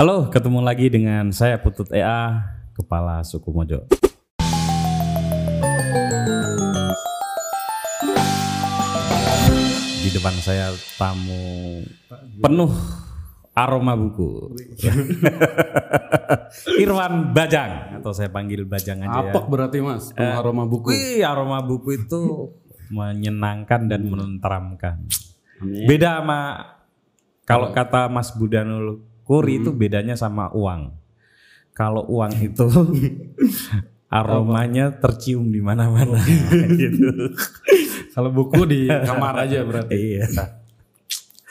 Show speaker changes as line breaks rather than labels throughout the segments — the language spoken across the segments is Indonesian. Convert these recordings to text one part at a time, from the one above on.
Halo, ketemu lagi dengan saya Putut EA, Kepala Suku Mojo. Di depan saya tamu penuh aroma buku. Irwan Bajang atau saya panggil Bajang aja ya.
Apa berarti mas? Penuh aroma buku.
Wih, aroma buku itu menyenangkan dan menenteramkan. Beda sama kalau kata Mas Budanul Kuri itu bedanya sama uang. Kalau uang itu aromanya tercium di mana-mana gitu.
Kalau buku di kamar aja berarti.
Iya.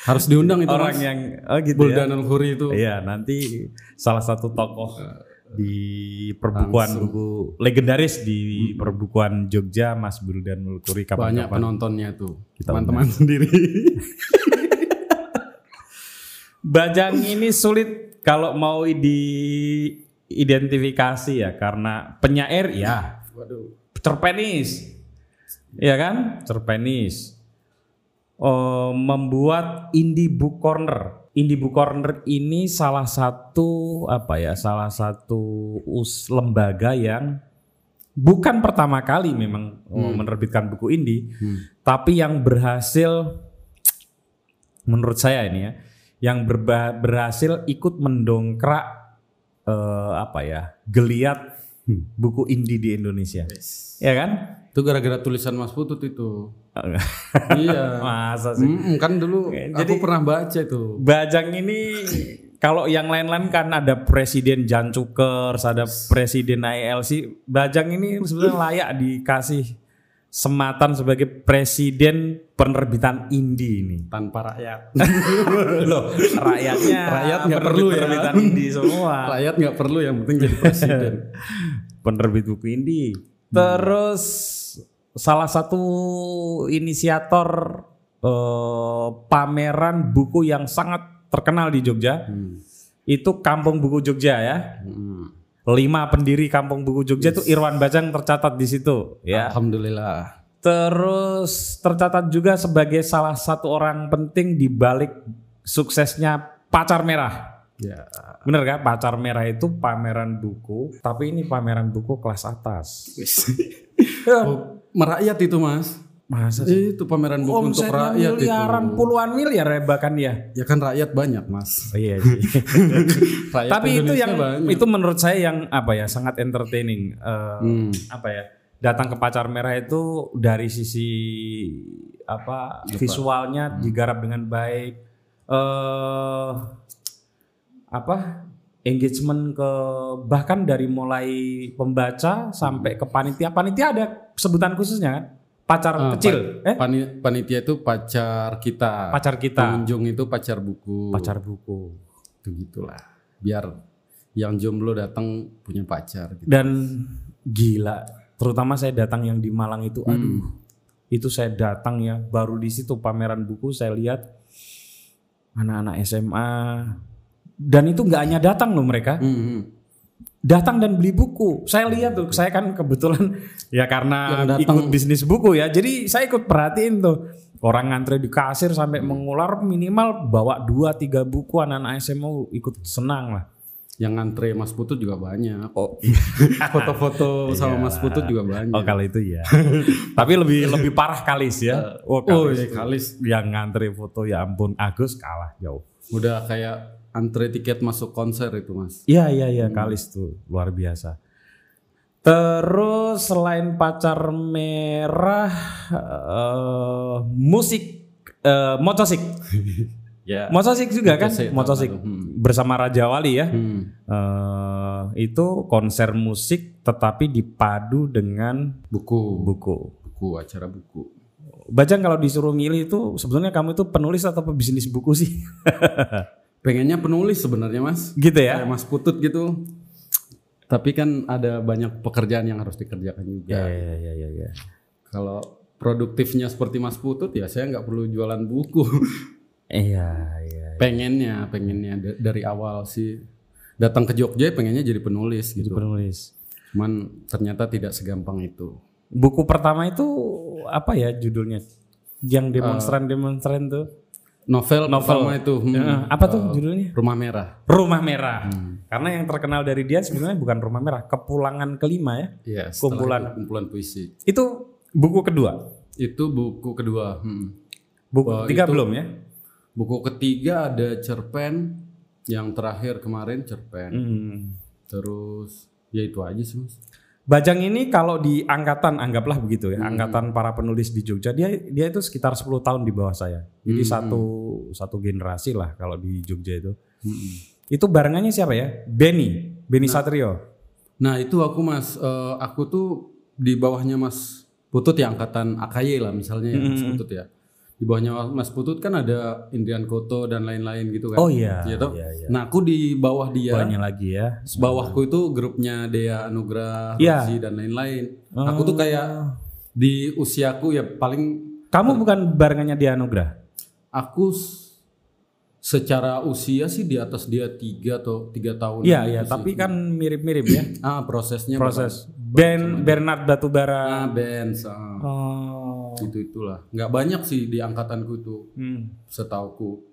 Harus diundang itu
Orang
mas.
yang oh gitu ya.
Buldanul Khuri itu.
Iya, nanti salah satu tokoh di perbukuan buku legendaris di perbukuan Jogja Mas Buldanul Kuri
Banyak
kapan-kapan.
penontonnya tuh. Teman-teman sendiri.
Bajang ini sulit kalau mau diidentifikasi ya karena penyair ya
Waduh.
cerpenis. Ya kan? Cerpenis. Oh, membuat Indie Book Corner. Indie Book Corner ini salah satu apa ya? Salah satu us lembaga yang bukan pertama kali memang oh, menerbitkan buku indie, tapi yang berhasil menurut saya ini ya, yang berba- berhasil ikut mendongkrak eh, apa ya? geliat buku indie di Indonesia. Ya kan?
Itu gara-gara tulisan Mas Putut itu. iya.
Masa sih?
Mm, kan dulu aku pernah baca itu.
Bajang ini kalau yang lain-lain kan ada presiden Jan Cukers, ada presiden ILC. Bajang ini sebenarnya layak dikasih sematan sebagai presiden penerbitan indie ini.
Tanpa rakyat.
Loh, rakyatnya
Rakyat nggak perlu ya.
penerbitan indie semua.
rakyat nggak perlu yang penting jadi presiden.
Penerbit buku indie. Terus salah satu inisiator eh, pameran buku yang sangat terkenal di Jogja itu Kampung Buku Jogja ya.
Hmm.
Lima pendiri Kampung Buku Jogja itu Irwan Bajang tercatat di situ ya.
Alhamdulillah.
Terus tercatat juga sebagai salah satu orang penting di balik suksesnya Pacar Merah.
Ya.
Bener kan? Pacar Merah itu pameran buku, tapi ini pameran buku kelas atas.
Oh, merakyat itu mas.
Masa sih?
Itu pameran buku untuk
Omsetnya
rakyat itu.
miliaran, puluhan miliar ya bahkan ya.
Ya kan rakyat banyak mas.
Oh, iya.
Rakyat
tapi itu yang
banyak.
itu menurut saya yang apa ya sangat entertaining. Eh,
Hmm.
Apa ya? Datang ke Pacar Merah itu dari sisi apa visualnya
Hmm.
digarap dengan baik. Eh apa engagement ke bahkan dari mulai pembaca sampai ke panitia panitia ada sebutan khususnya kan pacar
Ah,
kecil eh
Pani- panitia itu pacar kita.
pacar kita
Pengunjung itu pacar buku.
pacar buku
Itu gitulah. Biar yang jomblo datang punya pacar. Gitu.
dan gila terutama saya datang yang di Malang itu aduh itu saya datang ya baru di situ pameran buku saya lihat anak-anak SMA dan itu nggak hanya datang loh mereka
Hmm, hmm.
Datang dan beli buku saya lihat tuh saya kan kebetulan ya karena ikut bisnis buku ya jadi saya ikut perhatiin tuh orang ngantre di kasir sampai mengular minimal bawa dua tiga buku anak-anak SMA ikut senang lah
Yang ngantre Mas Putut juga banyak.
oh
Foto-foto sama Mas Putut juga banyak.
Oh kalau itu ya. Tapi lebih lebih parah Kalis ya. Oh,
oh
Kalis.
iya Kalis.
Yang ngantri foto ya ampun Agus kalah jauh.
Udah kayak antre tiket masuk konser itu mas.
Iya iya iya Kalis tuh luar biasa. Terus selain pacar merah eh, musik eh, motosik.
Ya.
Motosik juga kan?
Motosik. Hmm.
bersama Raja Wali ya.
Hmm.
Eh, itu konser musik tetapi dipadu dengan
Buku.
buku.
Buku acara buku.
Bajang kalau disuruh milih itu sebenarnya kamu itu penulis atau pebisnis buku sih?
Pengennya penulis sebenarnya mas.
gitu ya?
Kayak Mas Putut gitu. Tapi kan ada banyak pekerjaan yang harus dikerjakan juga.
ya ya ya ya.
Kalau produktifnya seperti Mas Putut ya saya nggak perlu jualan buku.
Iya iya.
pengennya, pengennya da- dari awal sih datang ke Jogja pengennya jadi penulis gitu.
Penulis.
Cuman ternyata tidak segampang itu.
Buku pertama itu apa ya judulnya? Yang demonstran-demonstran tuh.
Novel,
Novel.
pertama itu hmm,
Eh, apa tuh judulnya?
Rumah Merah.
Rumah Merah. Karena yang terkenal dari dia sebenarnya bukan Rumah Merah, Kepulangan kelima ya.
Setelah
Kumpulan.
itu kumpulan puisi.
Itu buku kedua.
Itu buku kedua. hmm.
Buku ketiga
itu-
belum ya?
Buku ketiga ada cerpen yang terakhir kemarin cerpen.
Hmm.
Terus ya itu aja sih mas.
Bajang ini kalau di angkatan anggaplah begitu
Hmm.
ya, angkatan para penulis di Jogja dia dia itu sekitar 10 tahun di bawah saya. Jadi
Hmm.
satu satu generasi lah kalau di Jogja itu.
Hmm.
Itu barengannya siapa ya? Benny, Benny Satrio.
Nah itu aku mas, eh, aku tuh di bawahnya mas Putut ya angkatan AKY lah misalnya ya mas Putut ya. Di bawahnya mas Putut kan ada Indrian Koto dan lain-lain gitu kan.
Oh iya.
Iya toh?
iya, iya.
Nah aku di bawah dia,
Banyak lagi ya.
bawahku itu grupnya Dea Anugrah. Rosi dan lain-lain. Aku tuh kayak di usiaku ya paling
Kamu bukan barengannya dia Anugrah?
aku secara usia sih di atas dia tiga atau tiga tahun.
Iya,
gitu
iya, tapi kan mirip-mirip ya
ah prosesnya
proses. Ben Bernard Batubara.
Ah, bands, ah.
Oh.
Gitu itulah. Nggak banyak sih di angkatanku itu,
Hmm.
setauku.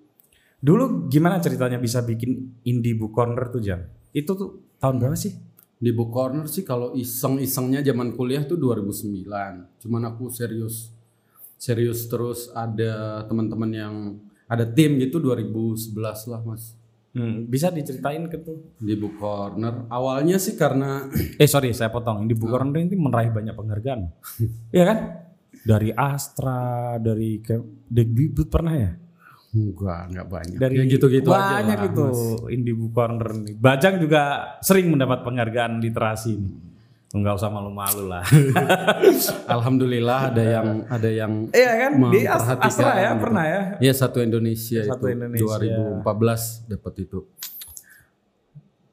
Dulu gimana ceritanya bisa bikin indie book corner tuh Jam? Itu tuh tahun berapa sih?
Di book corner sih kalau iseng-isengnya zaman kuliah tuh 2009. Cuman aku serius, serius terus ada teman-teman yang ada tim gitu 2011 lah mas
Hmm, bisa diceritain ke tuh?
di book corner. Awalnya sih karena
Eh sorry saya potong. Indie book corner ini meraih banyak penghargaan. Iya kan? Dari Astra, dari Debut pernah ya?
enggak enggak banyak.
Dari
ya gitu-gitu aja
banyak itu indie book corner nih. Bajang juga sering mendapat penghargaan literasi nih. Enggak usah malu-malu lah.
Alhamdulillah ada yang ada yang
Iya kan? Di Astra ya
gitu.
pernah ya?
Iya satu Indonesia
Satu
itu
Indonesia.
2014 dapat itu.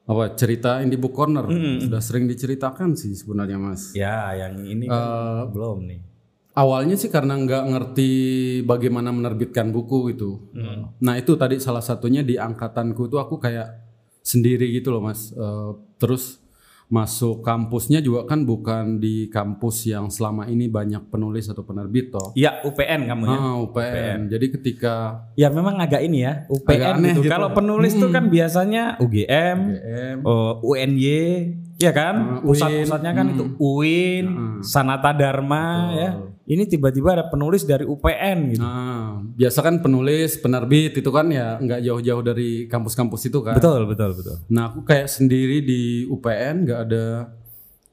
Apa cerita Indie Book Corner sudah sering diceritakan sih sebenarnya Mas.
Ya, yang ini
Eh,
kan belum nih.
Awalnya sih karena nggak ngerti bagaimana menerbitkan buku itu. Nah itu tadi salah satunya di angkatanku tuh aku kayak sendiri gitu loh Mas. Eh, terus masuk kampusnya juga kan bukan di kampus yang selama ini banyak penulis atau penerbit toh.
Ya UPN kamu ya.
Ah, UPN. Jadi ketika
Ya memang agak ini ya, UPN
Agak aneh
gitu.
gitu.
Kalau penulis tuh kan biasanya UGM,
UGM,
oh, UNY, ya kan?
Uh,
Pusat-pusatnya kan itu UIN, Sanata Dharma ya. Ini tiba-tiba ada penulis dari UPN gitu.
Nah, biasa kan penulis, penerbit itu kan ya nggak jauh-jauh dari kampus-kampus itu kan.
Betul, betul, betul.
Nah, aku kayak sendiri di UPN nggak ada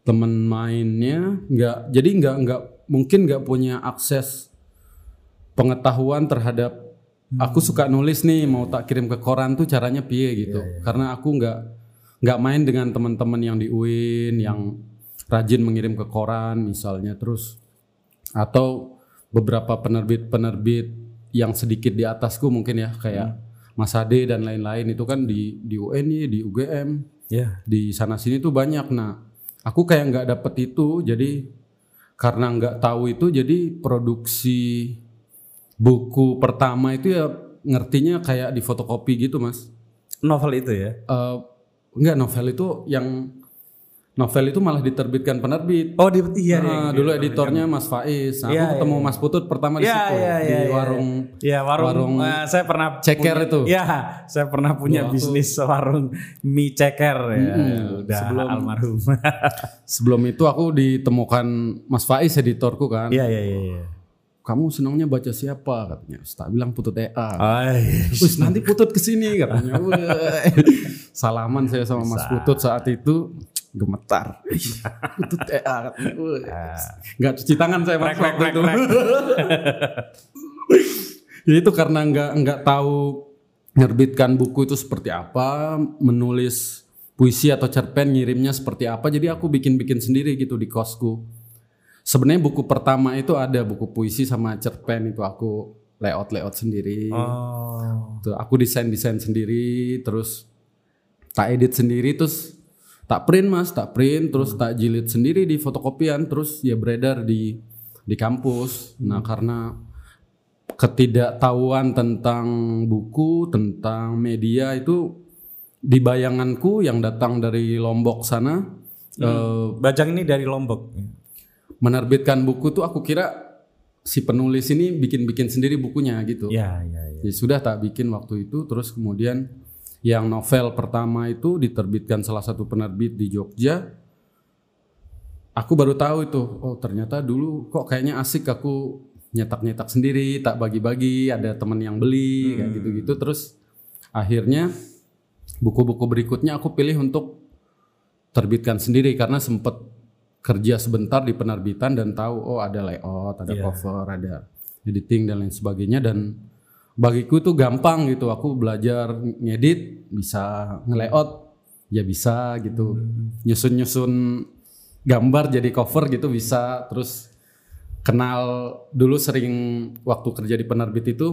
temen mainnya, nggak jadi nggak nggak mungkin nggak punya akses pengetahuan terhadap aku suka nulis nih mau tak kirim ke koran tuh caranya piye gitu. Karena aku nggak nggak main dengan teman-teman yang di UIN yang rajin mengirim ke koran misalnya terus atau beberapa penerbit-penerbit yang sedikit di atasku mungkin ya kayak Mas Ade dan lain-lain itu kan di di UNY, di UGM,
Ya.
di sana sini tuh banyak. Nah, aku kayak nggak dapet itu, jadi karena nggak tahu itu, jadi produksi buku pertama itu ya ngertinya kayak di fotokopi gitu, mas.
Novel itu ya.
Eh enggak novel itu yang novel itu malah diterbitkan penerbit.
Oh, di iya,
Nah, dulu editornya Mas Faiz. Nah,
Iya,
aku ketemu Mas Putut pertama di
Iya,
situ
iya,
di
iya, iya.
warung
Ya warung,
warung
eh, saya pernah
ceker
punya-
itu.
Ya, saya pernah punya
Waktu-
bisnis warung mie ceker ya.
Mm-mm,
Udah
sebelum-
almarhum.
Sebelum itu aku ditemukan Mas Faiz editorku kan.
Iya, iya, iya. iya.
Kamu senangnya baca siapa katanya. Tak bilang Putut EA.
Iya.
Terus nanti Putut ke sini katanya. Salaman saya sama Mas Putut saat itu gemetar. Putut EA katanya. Weh. Nggak cuci tangan saya Mas waktu itu.
krek.
Ya itu karena nggak nggak tahu menerbitkan buku itu seperti apa, menulis puisi atau cerpen ngirimnya seperti apa. Jadi aku bikin-bikin sendiri gitu di kosku. Sebenarnya buku pertama itu ada buku puisi sama cerpen itu aku layout-layout sendiri.
Oh.
Tuh, aku desain-desain sendiri, terus tak edit sendiri, terus tak print mas, tak print, terus tak jilid sendiri di fotokopian, terus ya beredar di di kampus. Nah karena ketidaktahuan tentang buku, tentang media itu di bayanganku yang datang dari Lombok sana eh,
Bajang ini dari Lombok.
menerbitkan buku tuh aku kira si penulis ini bikin-bikin sendiri bukunya gitu.
Ya, ya, ya.
Ya sudah tak bikin waktu itu terus kemudian yang novel pertama itu diterbitkan salah satu penerbit di Jogja. Aku baru tahu itu, oh ternyata dulu kok kayaknya asik aku nyetak-nyetak sendiri, tak bagi-bagi, ada teman yang beli kayak gitu-gitu terus akhirnya buku-buku berikutnya aku pilih untuk terbitkan sendiri karena sempet kerja sebentar di penerbitan dan tahu oh ada layout, ada
Iya.
cover, ada editing dan lain sebagainya dan bagiku itu gampang gitu. Aku belajar ngedit, bisa nge-layout, ya bisa gitu. Nyusun-nyusun gambar jadi cover gitu bisa. Terus kenal dulu sering waktu kerja di penerbit itu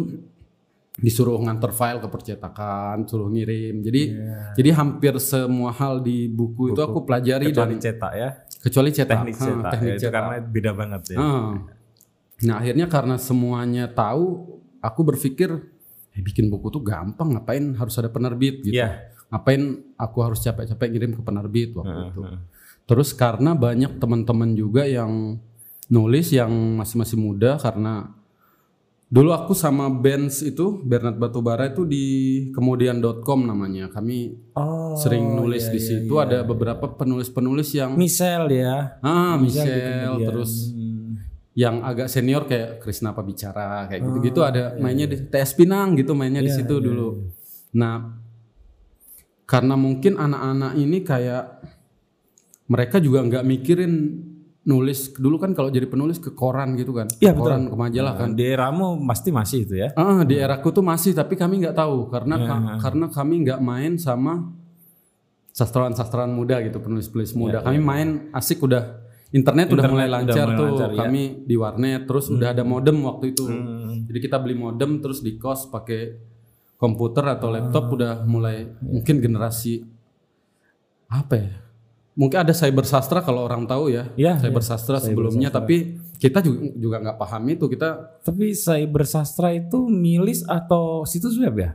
disuruh nganter file ke percetakan, suruh ngirim. Jadi jadi hampir semua hal di buku, itu aku pelajari
Kecuali
dan
cetak ya.
kecuali cetak.
Teknik
Ha,
cetak.
teknik
ya, itu
cetak.
karena beda banget ya.
Ah. Nah akhirnya karena semuanya tahu, aku berpikir, eh, bikin buku tuh gampang, ngapain harus ada penerbit gitu?
Iya.
Ngapain aku harus capek-capek ngirim ke penerbit waktu itu?
heeh.
Terus karena banyak teman-teman juga yang nulis yang masih-masih muda karena dulu aku sama Benz itu Bernard Batubara itu di kemudian.com namanya. Kami
Oh.
sering nulis
iya,
di
iya,
situ
iya.
ada beberapa penulis-penulis yang
Misel ya.
ah Michelle
kemudian.
terus
Hmm.
Yang agak senior kayak Krisna apa bicara kayak gitu-gitu
Oh,
ada
iya,
mainnya di TS Pinang gitu mainnya di situ dulu. Nah, karena mungkin anak-anak ini kayak mereka juga nggak mikirin nulis dulu kan kalau jadi penulis ke koran gitu kan,
Iya,
Ke koran ke majalah kan.
Di eramu pasti masih itu ya.
Ah, di eraku tuh masih tapi kami nggak tahu karena
Iya.
ka- karena kami nggak main sama sastrawan-sastrawan muda gitu penulis-penulis muda. kami main asik udah internet, udah
Internet
mulai
udah
lancar
mulai
tuh.
lancar, ya.
Kami di warnet terus udah ada modem waktu itu.
Hmm.
Jadi kita beli modem terus di kos pakai komputer atau laptop
Ah.
udah mulai
Iya.
mungkin generasi apa ya? Mungkin ada cyber sastra kalau orang tahu ya.
Iya,
cyber
iya.
sastra sebelumnya tapi kita juga juga nggak paham itu. Kita
Tapi cyber sastra itu milis atau situs web ya?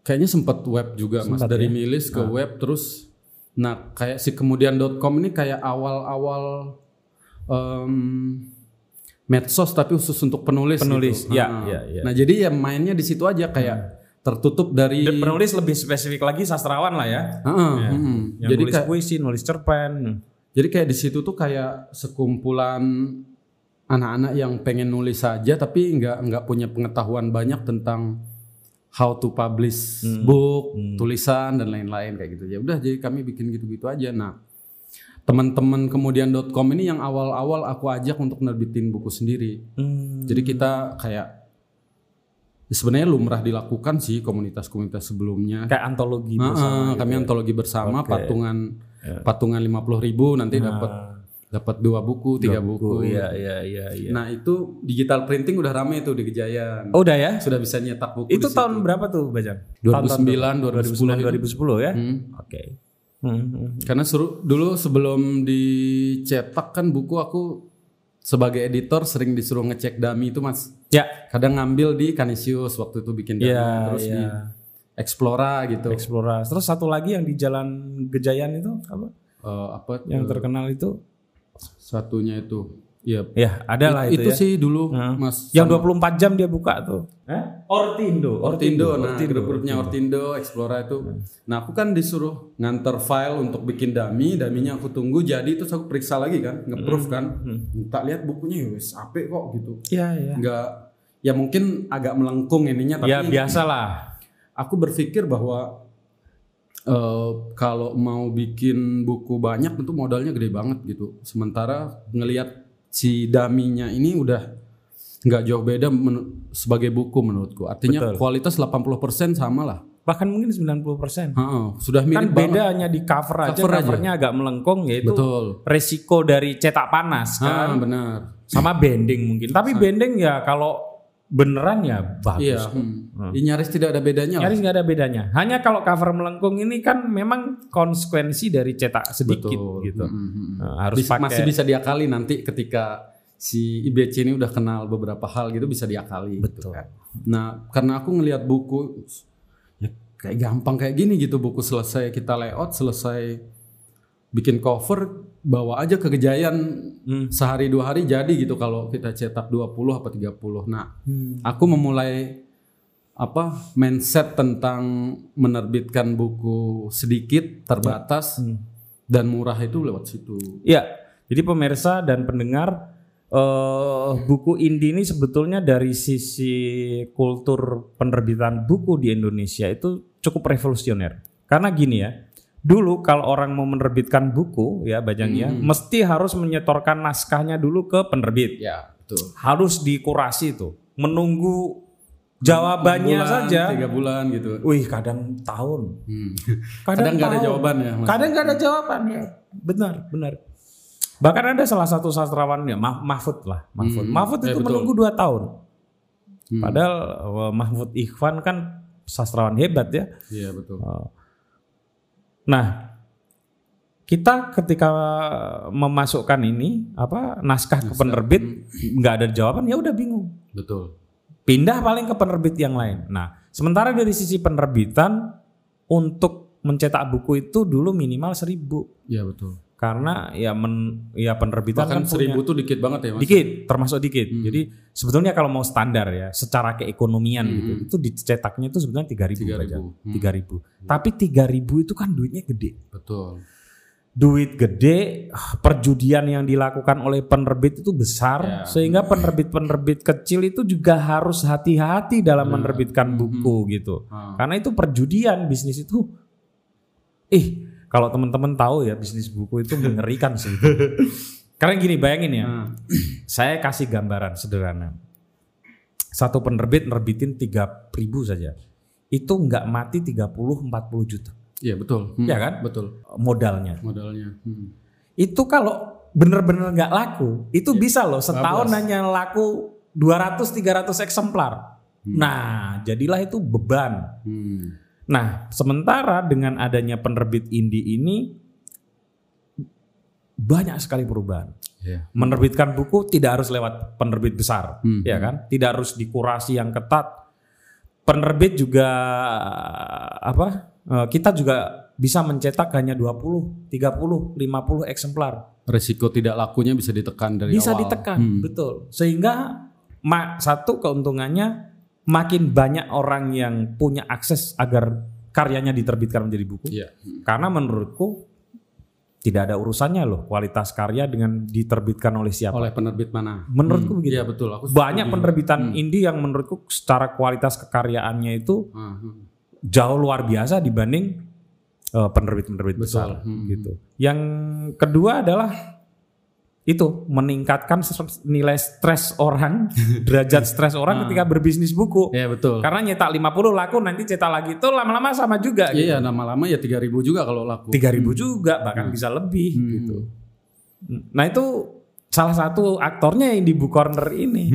kayaknya sempat web juga Mas
Sempat
dari
ya?
milis ke web terus nah kayak si kemudian.com ini kayak awal-awal em, medsos tapi khusus untuk penulis
Penulis,
gitu.
ya,
Nah,
ya, ya.
Nah, jadi ya mainnya di situ aja kayak tertutup dari
Dan penulis lebih spesifik lagi sastrawan lah ya.
Heeh,
Ya.
mm.
Yang
Jadi
nulis
kayak
puisi, nulis cerpen.
jadi kayak di situ tuh kayak sekumpulan anak-anak yang pengen nulis saja tapi nggak nggak punya pengetahuan banyak tentang how to publish
Hmm.
book, tulisan dan lain-lain kayak gitu. Ya udah jadi kami bikin gitu-gitu aja. Nah, teman-teman kemudian.com ini yang awal-awal aku ajak untuk nerbitin buku sendiri.
Hmm.
Jadi kita kayak ya sebenarnya lumrah dilakukan sih komunitas-komunitas sebelumnya.
Kayak antologi bersama. gitu
kami
ya.
antologi bersama
Oke.
patungan patungan 50.000 ribu nanti
Nah,
dapat dapat dua buku tiga buku.
Iya, iya, iya, iya.
Nah itu digital printing udah rame tuh di Gejayan.
Oh, udah ya?
Sudah bisa nyetak buku.
Itu tahun
situ.
berapa tuh, Bajan?
2009, 2010 itu.
2010 ya?
Hmm.
Oke. Hmm, hmm.
Karena suruh dulu sebelum dicetak kan buku aku sebagai editor sering disuruh ngecek dummy itu mas.
Ya.
Kadang ngambil di Canisius waktu itu bikin dummy
Iya,
terus
iya.
di Explora gitu.
Explora. Terus satu lagi yang di Jalan Gejayan itu apa?
Eh, apa
Yang terkenal itu?
Satunya itu? Iya.
Ya, ada lah itu,
itu
ya.
sih dulu
Nah.
mas.
Yang 24 jam dia buka tuh. Hah? Ortindo.
Ortindo, nah grup-grupnya Ortindo, Explora itu. Nah aku kan disuruh nganter file untuk bikin dummy, dummy-nya aku tunggu jadi terus aku periksa lagi kan, nge-proof kan. Tak lihat bukunya wes apik kok gitu.
Iya, iya.
Enggak ya mungkin agak melengkung ininya tapi
Ya biasalah.
aku berpikir bahwa eh, kalau mau bikin buku banyak tentu modalnya gede banget gitu. Sementara ngelihat si dummy-nya ini udah nggak jauh beda sebagai buku menurutku. Artinya
Betul.
kualitas 80% sama lah.
Bahkan mungkin 90%.
Heeh, sudah
Kan
mirip banget.
beda hanya di cover aja,
Cover aja.
covernya agak melengkung yaitu
Betul.
resiko dari cetak panas kan.
benar.
Sama bending mungkin. Tapi bending ya kalau beneran ya bagus.
Iya, hmm. Ya, nyaris tidak ada bedanya.
Nyaris nggak ada bedanya. Hanya kalau cover melengkung ini kan memang konsekuensi dari cetak sedikit
Betul.
gitu.
Hmm, hmm, hmm.
Nah, harus
Bisa-
pakai
masih bisa diakali nanti ketika si IBC ini udah kenal beberapa hal gitu bisa diakali. gitu
Betul.
kan. Nah, karena aku ngelihat buku ya kayak gampang kayak gini gitu buku selesai kita layout, selesai bikin cover bawa aja ke Gejayan
Hmm.
sehari dua hari jadi gitu kalau kita cetak 20 apa 30. Nah,
Hmm.
aku memulai apa mindset tentang menerbitkan buku sedikit, terbatas
Hmm.
dan murah itu lewat situ.
Ya, jadi pemirsa dan pendengar eh, buku indie ini sebetulnya dari sisi kultur penerbitan buku di Indonesia itu cukup revolusioner. Karena gini ya, dulu kalau orang mau menerbitkan buku ya bajang ya, mesti harus menyetorkan naskahnya dulu ke penerbit.
Ya, betul.
Harus dikurasi tuh, menunggu jawabannya
Bulan,
saja.
tiga bulan gitu.
Wih, kadang tahun.
Hmm.
Kadang,
Kadang nggak ada
tahun.
jawaban ya, Mas.
Kadang nggak ada jawabannya. Benar, benar. Bahkan ada salah satu sastrawannya, Mah- Mahfud lah, Mahfud.
Hmm,
Mahfud
ya
itu
betul.
menunggu dua tahun.
Hmm.
Padahal eh, Mahfud Ikhwan kan sastrawan hebat ya.
Iya betul.
Nah, kita ketika memasukkan ini apa naskah ke penerbit nggak ada jawaban ya udah bingung.
Betul.
Pindah paling ke penerbit yang lain. Nah, sementara dari sisi penerbitan untuk mencetak buku itu dulu minimal seribu
Iya betul.
Karena ya men, ya penerbitan
Bahkan
kan punya-
seribu tuh dikit banget ya mas.
dikit termasuk dikit
Hmm.
jadi sebetulnya kalau mau standar ya secara keekonomian
Hmm.
gitu itu dicetaknya itu sebenarnya tiga ribu
3.000. Hmm.
tiga ribu tapi tiga ribu itu kan duitnya gede
Betul.
duit gede perjudian yang dilakukan oleh penerbit itu besar
Ya.
sehingga penerbit-penerbit kecil itu juga harus hati-hati dalam
Ya.
menerbitkan
Mhm.
buku gitu
Ah.
karena itu perjudian bisnis itu ih kalau teman-teman tahu ya bisnis buku itu mengerikan sih karena gini bayangin ya
Ah.
saya kasih gambaran sederhana satu penerbit nerbitin 3000 saja itu nggak mati 30-40 juta
Iya betul. Hmm.
Ya kan?
Betul.
modalnya
Modalnya. Hmm.
itu kalau bener-bener nggak laku itu bisa loh setahun
Bablas.
hanya laku 200-300 eksemplar nah jadilah itu beban
Hmm.
Nah, sementara dengan adanya penerbit indie ini banyak sekali perubahan.
Iya.
Menerbitkan buku tidak harus lewat penerbit besar,
Hmm.
ya kan? Tidak harus dikurasi yang ketat. Penerbit juga apa? eh, Kita juga bisa mencetak hanya 20, 30, 50 eksemplar.
Resiko tidak lakunya bisa ditekan dari
Bisa
awal.
ditekan,
Hmm.
betul. Sehingga ma- satu keuntungannya makin banyak orang yang punya akses agar karyanya diterbitkan menjadi buku.
Iya.
Karena menurutku tidak ada urusannya loh kualitas karya dengan diterbitkan oleh siapa.
Oleh penerbit mana?
Menurutku begitu.
Iya betul. Aku
Banyak penerbitan
Hmm.
indie yang menurutku secara kualitas kekaryaannya itu
Ah, hmm.
jauh luar biasa dibanding eh, penerbit-penerbit
Betul.
besar
Hmm.
gitu. Yang kedua adalah itu meningkatkan nilai stres orang, derajat stres orang
Ah.
ketika berbisnis buku.
Iya betul.
Karena nyetak 50 laku nanti cetak lagi itu lama-lama sama juga gitu.
Iya, lama-lama ya 3000 juga kalau laku.
3000 juga bahkan
Hmm.
bisa lebih
Hmm.
gitu. Nah itu salah satu aktornya yang di Book Corner ini.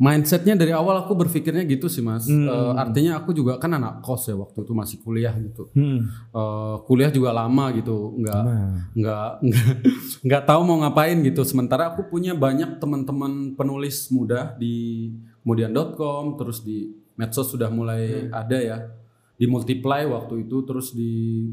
Mindsetnya dari awal aku berpikirnya gitu sih mas.
Hmm.
Eh, artinya aku juga kan anak kos ya waktu itu masih kuliah gitu.
Hmm.
Eh, kuliah juga lama gitu, nggak
Nah.
nggak nggak nggak tahu mau ngapain gitu. Sementara aku punya banyak teman-teman penulis muda di kemudian.com, terus di medsos sudah mulai ada ya, di multiply waktu itu, terus di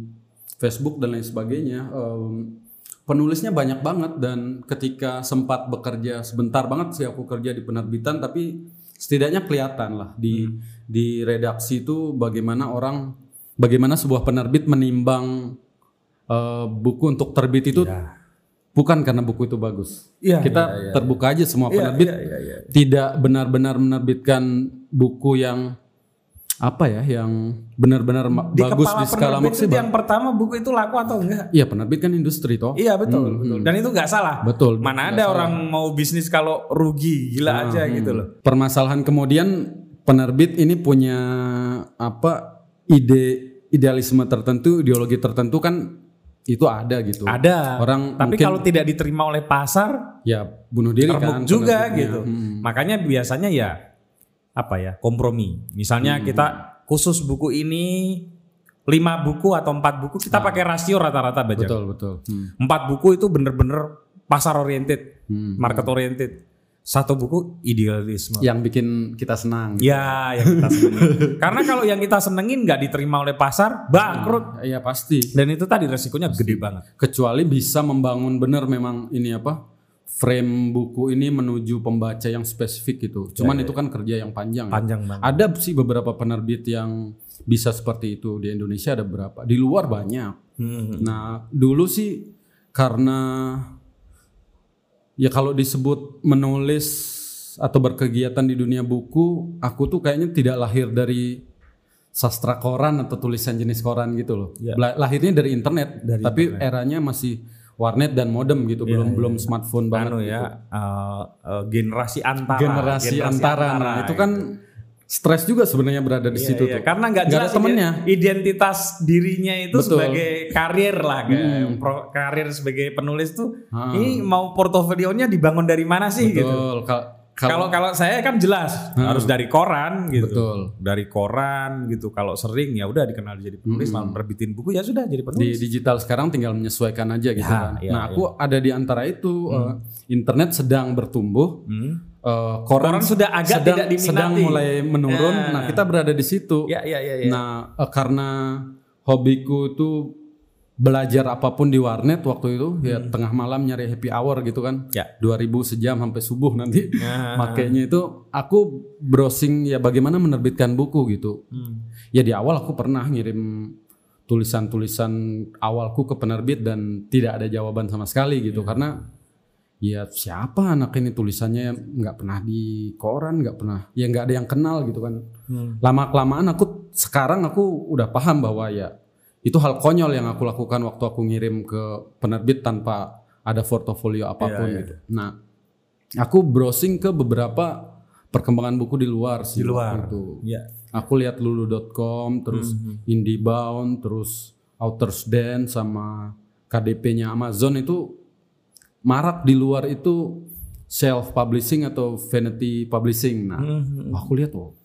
Facebook dan lain sebagainya. Em, penulisnya banyak banget dan ketika sempat bekerja sebentar banget sih aku kerja di penerbitan, tapi setidaknya kelihatan lah di di redaksi itu bagaimana orang bagaimana sebuah penerbit menimbang eh, buku untuk terbit itu
Ya.
bukan karena buku itu bagus.
Iya,
Kita
iya, iya,
terbuka aja semua
Iya,
penerbit
iya, iya, iya.
tidak benar-benar menerbitkan buku yang apa ya, yang benar-benar
Di
bagus
kepala
di skala
penerbit itu
maksimal.
yang pertama buku itu laku atau enggak?
Iya penerbit kan industri toh.
Iya betul,
Hmm,
betul.
hmm.
Dan itu nggak salah.
Betul.
Mana ada
salah.
orang mau bisnis kalau rugi gila
Ah,
aja
hmm.
gitu loh.
Permasalahan kemudian penerbit ini punya apa ide idealisme tertentu, ideologi tertentu kan itu ada gitu.
Ada.
Orang
Tapi
mungkin
kalau tidak diterima oleh pasar,
ya bunuh diri kan
juga
penerbitnya.
gitu.
Hmm.
Makanya biasanya ya apa ya kompromi. Misalnya
Hmm.
kita khusus buku ini lima buku atau empat buku kita pakai rasio rata-rata baca.
Betul betul. Hmm.
Empat buku itu bener-bener pasar oriented,
Hmm.
market oriented. Satu buku idealisme.
yang bikin kita senang.
Ya, yang kita senengin. Karena kalau yang kita senengin nggak diterima oleh pasar, bangkrut.
Iya pasti.
Dan itu tadi resikonya gede banget.
Kecuali bisa membangun benar memang ini apa frame buku ini menuju pembaca yang spesifik gitu. Cuman itu kan kerja yang panjang. ya.
Panjang banget.
Ada sih beberapa penerbit yang bisa seperti itu di Indonesia ada berapa. Di luar banyak.
Hmm.
Nah, dulu sih karena ya kalau disebut menulis atau berkegiatan di dunia buku, aku tuh kayaknya tidak lahir dari sastra koran atau tulisan jenis koran gitu loh.
Ya.
Lah- Lahirnya dari internet,
Dari
tapi eranya masih warnet dan modem gitu, belum belum smartphone banget.
Anu
gitu.
ya, uh, uh, generasi antara.
Generasi, antara. Nah, itu kan stres juga sebenarnya berada di situ
Iya,
tuh.
karena nggak jelas
temennya.
ide- identitas dirinya itu
Betul. Hmm.
sebagai karir lah, pro- karir sebagai penulis tuh.
Ah.
Ini mau portofolionya dibangun dari mana sih gitu?
Betul. Kal-
Kalau kalau saya kan jelas harus dari koran gitu.
Betul.
Dari koran gitu. Kalau sering ya udah dikenal jadi penulis, malah nerbitin buku ya sudah jadi
di
penulis.
digital sekarang tinggal menyesuaikan aja gitu
Ya,
kan.
ya,
nah, aku ada di antara itu eh, internet sedang bertumbuh.
Hmm.
eh, koran,
Koran sudah agak
sedang,
tidak diminati.
sedang mulai menurun.
Ya.
Nah, kita berada di situ.
Ya ya ya ya.
Nah, eh, karena hobiku itu belajar apa pun di warnet waktu itu ya tengah malam nyari happy hour gitu kan.
Hmm. Ya.
2000 sejam sampai subuh nanti.
Ya.
Makanya itu aku browsing ya bagaimana menerbitkan buku gitu.
Hmm.
Ya di awal aku pernah ngirim tulisan-tulisan awalku ke penerbit dan tidak ada jawaban sama sekali gitu karena ya siapa anak ini tulisannya nggak pernah di koran nggak pernah ya nggak ada yang kenal gitu kan
Hmm.
lama kelamaan aku sekarang aku udah paham bahwa ya itu hal konyol yang aku lakukan waktu aku ngirim ke penerbit tanpa ada portofolio apa pun
Iya, iya.
gitu nah aku browsing ke beberapa perkembangan buku di luar sih
Di luar.
waktu itu
Ya.
Aku lihat lulu.com, terus IndieBound, terus Authors Den sama KDP-nya Amazon itu marak di luar itu self publishing atau vanity publishing. Nah,
Hmm.
wah, aku lihat oh,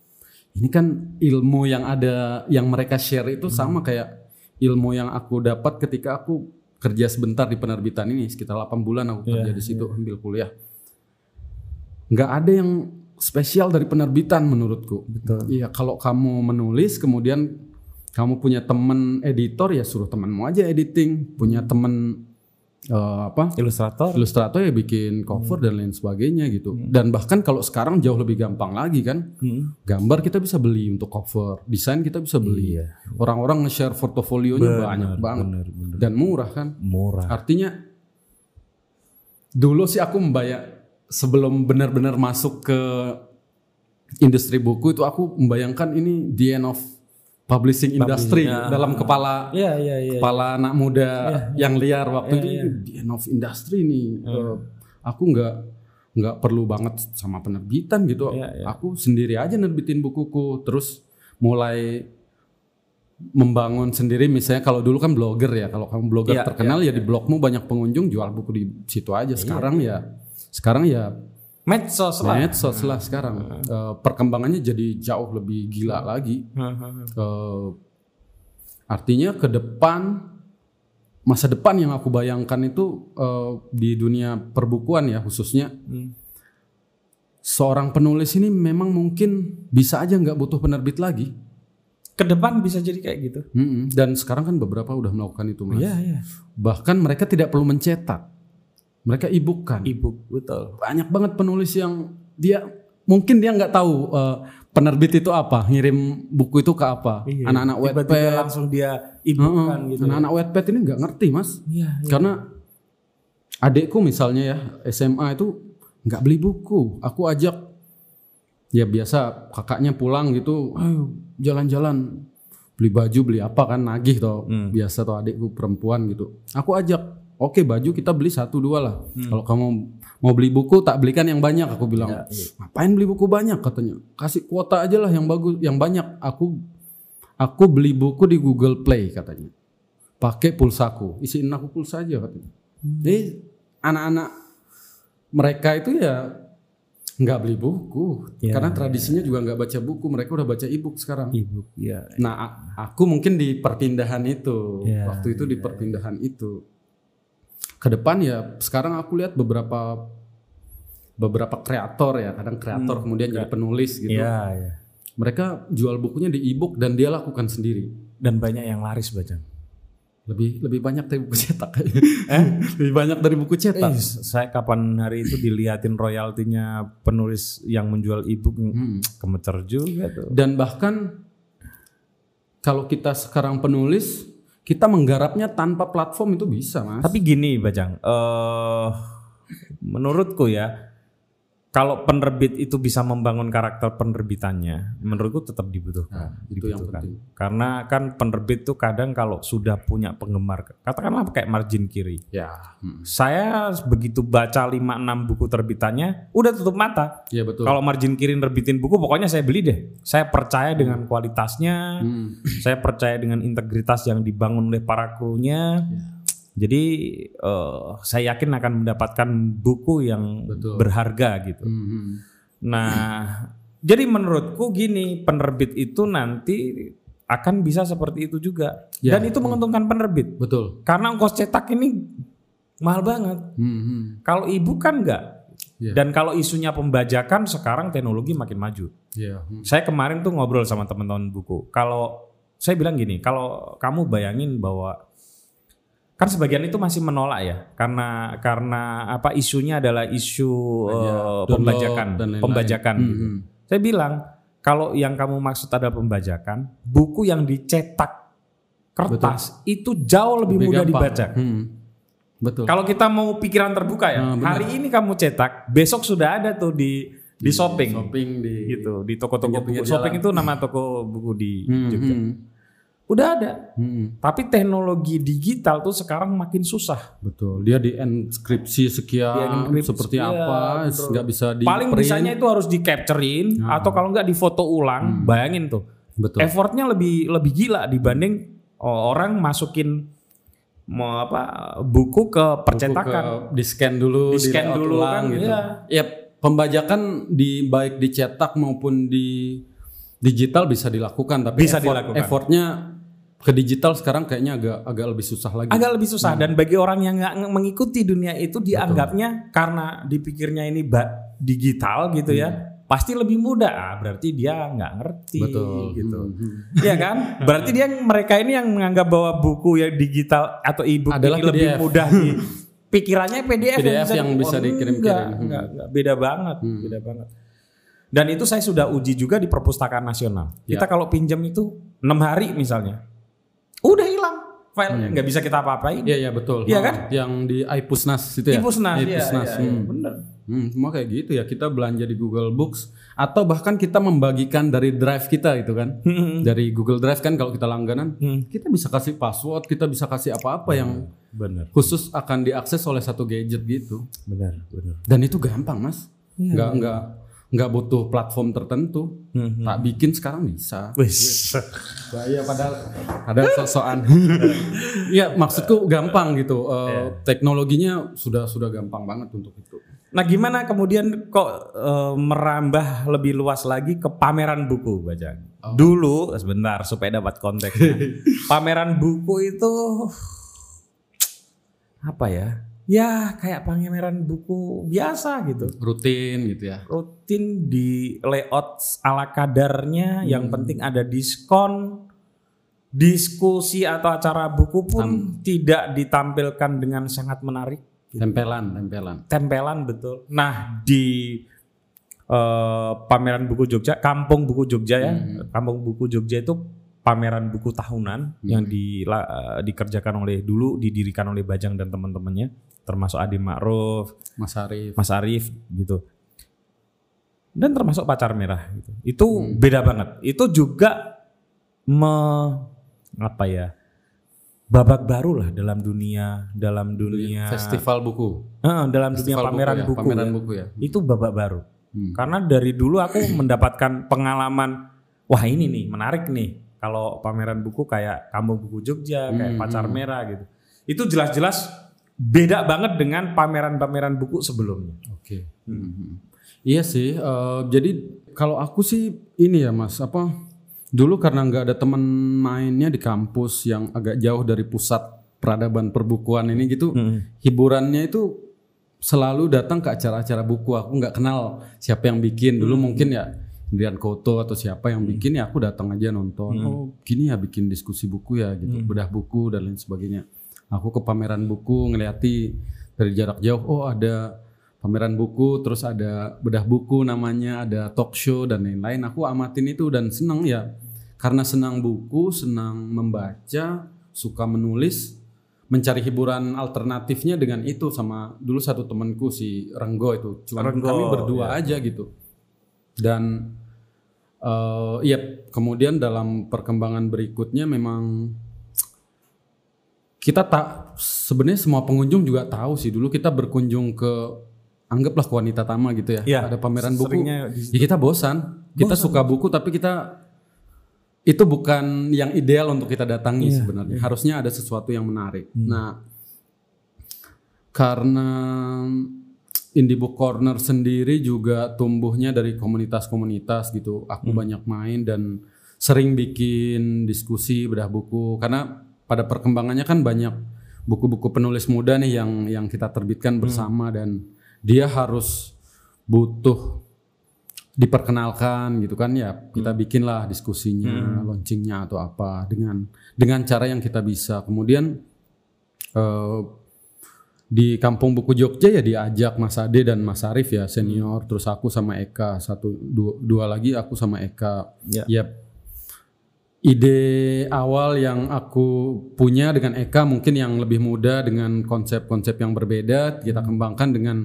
ini kan ilmu yang ada yang mereka share itu sama kayak ilmu yang aku dapat ketika aku kerja sebentar di penerbitan ini sekitar 8 bulan aku kerja di situ ambil kuliah. Nggak ada yang spesial dari penerbitan menurutku.
Betul.
Iya, kalau kamu menulis kemudian kamu punya temen editor ya suruh temanmu aja editing, punya temen eh, apa?
Ilustrator.
Ilustrator ya bikin cover dan lain sebagainya gitu. Dan bahkan kalau sekarang jauh lebih gampang lagi kan.
Hmm.
Gambar kita bisa beli untuk cover, desain kita bisa beli.
Iya.
Orang-orang nge-share portofolionya banyak banget
Bener, bener.
dan murah kan.
Murah.
Artinya dulu sih aku membayar sebelum benar-benar masuk ke industri buku itu aku membayangkan ini the end of publishing industry dalam kepala
Iya iya iya.
kepala anak muda yang liar waktu itu the end of industry nih. Eh, aku nggak nggak perlu banget sama penerbitan gitu.
Iya, iya.
Aku sendiri aja nerbitin bukuku terus mulai membangun sendiri misalnya kalau dulu kan blogger ya kalau kamu blogger
Iya,
terkenal ya di blogmu banyak pengunjung jual buku di situ aja sekarang ya sekarang ya
Medsos lah.
medsos lah sekarang Eh, perkembangannya jadi jauh lebih gila lagi Eh, artinya ke depan masa depan yang aku bayangkan itu eh, di dunia perbukuan ya khususnya seorang penulis ini memang mungkin bisa aja nggak butuh penerbit lagi
Ke depan bisa jadi kayak gitu.
Mm-mm. dan sekarang kan beberapa udah melakukan itu mas
Iya iya.
bahkan mereka tidak perlu mencetak mereka e-book kan
Ibu betul.
banyak banget penulis yang dia mungkin dia nggak tahu eh, penerbit itu apa ngirim buku itu ke apa anak-anak
Iya.
Wattpad
langsung dia ibu kan
Heeh,
gitu.
anak-anak Wattpad ini nggak ngerti mas
Iya.
karena adekku misalnya ya SMA itu nggak beli buku aku ajak ya biasa kakaknya pulang gitu ayo jalan-jalan beli baju beli apa kan nagih toh
Hmm.
biasa toh adikku perempuan gitu aku ajak oke baju kita beli satu dua lah.
Hmm.
kalau kamu mau beli buku tak belikan yang banyak aku bilang.
Ya, iya.
ngapain beli buku banyak katanya. Kasih kuota aja lah yang bagus yang banyak. Aku aku beli buku di Google Play katanya. Pakai pulsaku. Isiin aku pulsa aja katanya. Jadi anak-anak mereka itu ya nggak beli buku.
Ya,
karena tradisinya juga nggak baca buku. Mereka udah baca e-book sekarang.
Ibu. Iya.
nah a- aku mungkin di perpindahan itu.
Ya,
waktu itu di perpindahan itu ke depan ya sekarang aku lihat beberapa beberapa kreator ya, kadang kreator kemudian jadi penulis gitu.
Iya, iya.
Mereka jual bukunya di e-book dan dia lakukan sendiri.
Dan banyak yang laris bacaan.
Lebih lebih banyak dari buku cetak. eh? lebih banyak dari buku cetak.
Eh, saya kapan hari itu diliatin royaltinya penulis yang menjual e-book kemecer juga tuh.
Dan bahkan kalau kita sekarang penulis, kita menggarapnya tanpa platform itu bisa, Mas.
Tapi gini, Bajang, eh menurutku ya, kalau penerbit itu bisa membangun karakter penerbitannya, menurutku tetap dibutuhkan.
itu yang
dibutuhkan.
penting.
Karena kan penerbit tuh kadang kalau sudah punya penggemar, katakanlah kayak margin kiri.
Ya. hmm.
Saya begitu baca 5-6 buku terbitannya, udah tutup mata.
Iya betul.
Kalau margin kiri nerbitin buku, pokoknya saya beli deh. Saya percaya dengan kualitasnya,
Hmm.
saya percaya dengan integritas yang dibangun oleh para krunya.
Ya.
Jadi eh, saya yakin akan mendapatkan buku yang
Betul.
berharga gitu.
Hmm, hmm.
Nah, jadi menurutku gini, penerbit itu nanti akan bisa seperti itu juga.
Ya.
Dan itu menguntungkan penerbit.
Betul.
Karena ongkos cetak ini mahal banget.
Hmm, hmm.
Kalau ibu kan enggak.
Iya.
Dan kalau isunya pembajakan sekarang teknologi makin maju.
Iya. hmm.
Saya kemarin tuh ngobrol sama teman-teman buku. Kalau saya bilang gini, kalau kamu bayangin bahwa kan sebagian itu masih menolak ya, karena karena apa isunya adalah isu
download
pembajakan,
dan
pembajakan. Gitu.
hmm.
Saya bilang kalau yang kamu maksud adalah pembajakan, buku yang dicetak kertas itu jauh lebih,
Lebih
mudah
gampang.
dibaca.
Hmm. Betul.
Kalau kita mau pikiran terbuka ya,
Ah, benar.
hari ini kamu cetak, besok sudah ada tuh di di shopping,
Shopping di
gitu, di toko-toko buku. Shopping
jalan.
itu nama toko buku di
Hmm,
Jogja.
hmm.
Udah ada.
Hmm.
Tapi teknologi digital tuh sekarang makin susah.
Betul. Dia di enskripsi sekian
Di-enkripsi,
seperti
iya,
apa, nggak bisa di
Paling bisanya itu harus di capturein atau kalau nggak di foto ulang. Bayangin tuh,
Betul.
effortnya lebih lebih gila dibanding orang masukin mau apa buku ke percetakan.
di scan dulu,
Di-scan
layout
dulu
ulang
kan,
gitu.
iya.
Ya pembajakan di baik dicetak maupun di digital bisa dilakukan, tapi
Bisa
effort-
dilakukan.
effortnya ke digital sekarang kayaknya agak agak lebih susah lagi.
agak lebih susah dan bagi orang yang nggak mengikuti dunia itu dianggapnya karena dipikirnya ini digital gitu ya pasti lebih mudah ah, berarti dia nggak ngerti
Betul.
gitu
Hmm, hmm.
Iya kan berarti dia mereka ini yang menganggap bahwa buku yang digital atau e-book
Adalah
ini lebih mudah di pikirannya PDF,
PDF yang bisa
oh,
dikirim-kirim.
enggak,
Hmm.
enggak, enggak. beda banget beda banget dan itu saya sudah uji juga di perpustakaan nasional
Ya.
kita kalau pinjam itu enam hari misalnya filenya nggak bisa kita apa-apain
Iya iya betul.
Iya kan?
Yang di iPusnas itu ya.
Ipusnas, iya,
Ipusnas,
iya, iya,
hmm.
bener.
Hmm, semua kayak gitu ya kita belanja di Google Books atau bahkan kita membagikan dari drive kita gitu kan dari Google Drive kan kalau kita langganan
Hmm.
kita bisa kasih password kita bisa kasih apa-apa yang
Bener,
khusus akan diakses oleh satu gadget gitu
bener, bener.
dan itu gampang mas
Iya.
nggak nggak nggak butuh platform tertentu
Hmm,
tak bikin sekarang bisa
Wis.
Iya padahal ada sosokan. Iya maksudku gampang gitu. Eh, Teknologinya sudah sudah gampang banget untuk itu.
Nah, gimana kemudian kok eh, merambah lebih luas lagi ke pameran buku, Bajang? Dulu, sebentar supaya dapat konteksnya. pameran buku itu apa ya? Ya, kayak pameran buku biasa gitu.
Rutin gitu ya.
Rutin di layout ala kadarnya, yang penting ada diskon. Diskusi atau acara buku pun tidak ditampilkan dengan sangat menarik
Tempelan, tempelan.
tempelan betul. Nah di eh, pameran buku Jogja, Kampung Buku Jogja ya, Kampung Buku Jogja itu pameran buku tahunan yang di, eh, dikerjakan oleh dulu didirikan oleh Bajang dan teman-temannya, termasuk Adi Ma'ruf,
Mas Arief.
Mas Arief gitu, dan termasuk Pacar Merah gitu. Itu beda banget. Itu juga me apa ya babak baru lah dalam dunia dalam dunia
Festival buku.
Heeh, dalam dunia
Festival
pameran
ya,
buku,
Pameran
ya.
buku ya.
itu babak baru
Hmm.
karena dari dulu aku mendapatkan pengalaman wah ini nih menarik nih kalau pameran buku kayak Kampung Buku Jogja kayak
Hmm,
Pacar Merah gitu itu jelas-jelas beda banget dengan pameran-pameran buku sebelumnya
Oke. Mhm. Iya sih. eh, jadi kalau aku sih ini ya mas apa dulu karena nggak ada teman mainnya di kampus yang agak jauh dari pusat peradaban perbukuan ini gitu hiburannya itu selalu datang ke acara-acara buku. Aku nggak kenal siapa yang bikin. Dulu mungkin ya Indrian Koto atau siapa yang bikin ya aku datang aja nonton. Oh, gini ya bikin diskusi buku ya gitu, bedah buku dan lain sebagainya. Aku ke pameran buku ngeliati dari jarak jauh, oh ada pameran buku, terus ada bedah buku namanya, ada talk show dan lain-lain. Aku amatin itu dan senang ya. Karena senang buku, senang membaca, suka menulis, mencari hiburan alternatifnya dengan itu sama dulu satu temanku si Renggo itu. Cuma
Renggo,
kami berdua aja gitu. Dan eh ya kemudian dalam perkembangan berikutnya memang kita tak sebenarnya semua pengunjung juga tahu sih dulu kita berkunjung ke anggaplah ke wanita tama gitu ya.
Iya,
ada pameran buku. ya kita bosan. Kita suka buku tapi kita itu bukan yang ideal untuk kita datangi
Iya,
sebenarnya. harusnya ada sesuatu yang menarik. Nah karena Indie Book Corner sendiri juga tumbuhnya dari komunitas-komunitas gitu. Aku banyak main dan sering bikin diskusi bedah buku. Karena pada perkembangannya kan banyak buku-buku penulis muda nih yang yang kita terbitkan bersama dan dia harus butuh diperkenalkan gitu kan. Ya kita bikinlah diskusinya, launchingnya atau apa dengan dengan cara yang kita bisa. Kemudian eh, di kampung buku Jogja ya diajak Mas Ade dan Mas Arif ya senior terus aku sama Eka satu dua, dua lagi aku sama Eka.
Ya.
ya ide awal yang aku punya dengan Eka mungkin yang lebih muda dengan konsep-konsep yang berbeda kita kembangkan dengan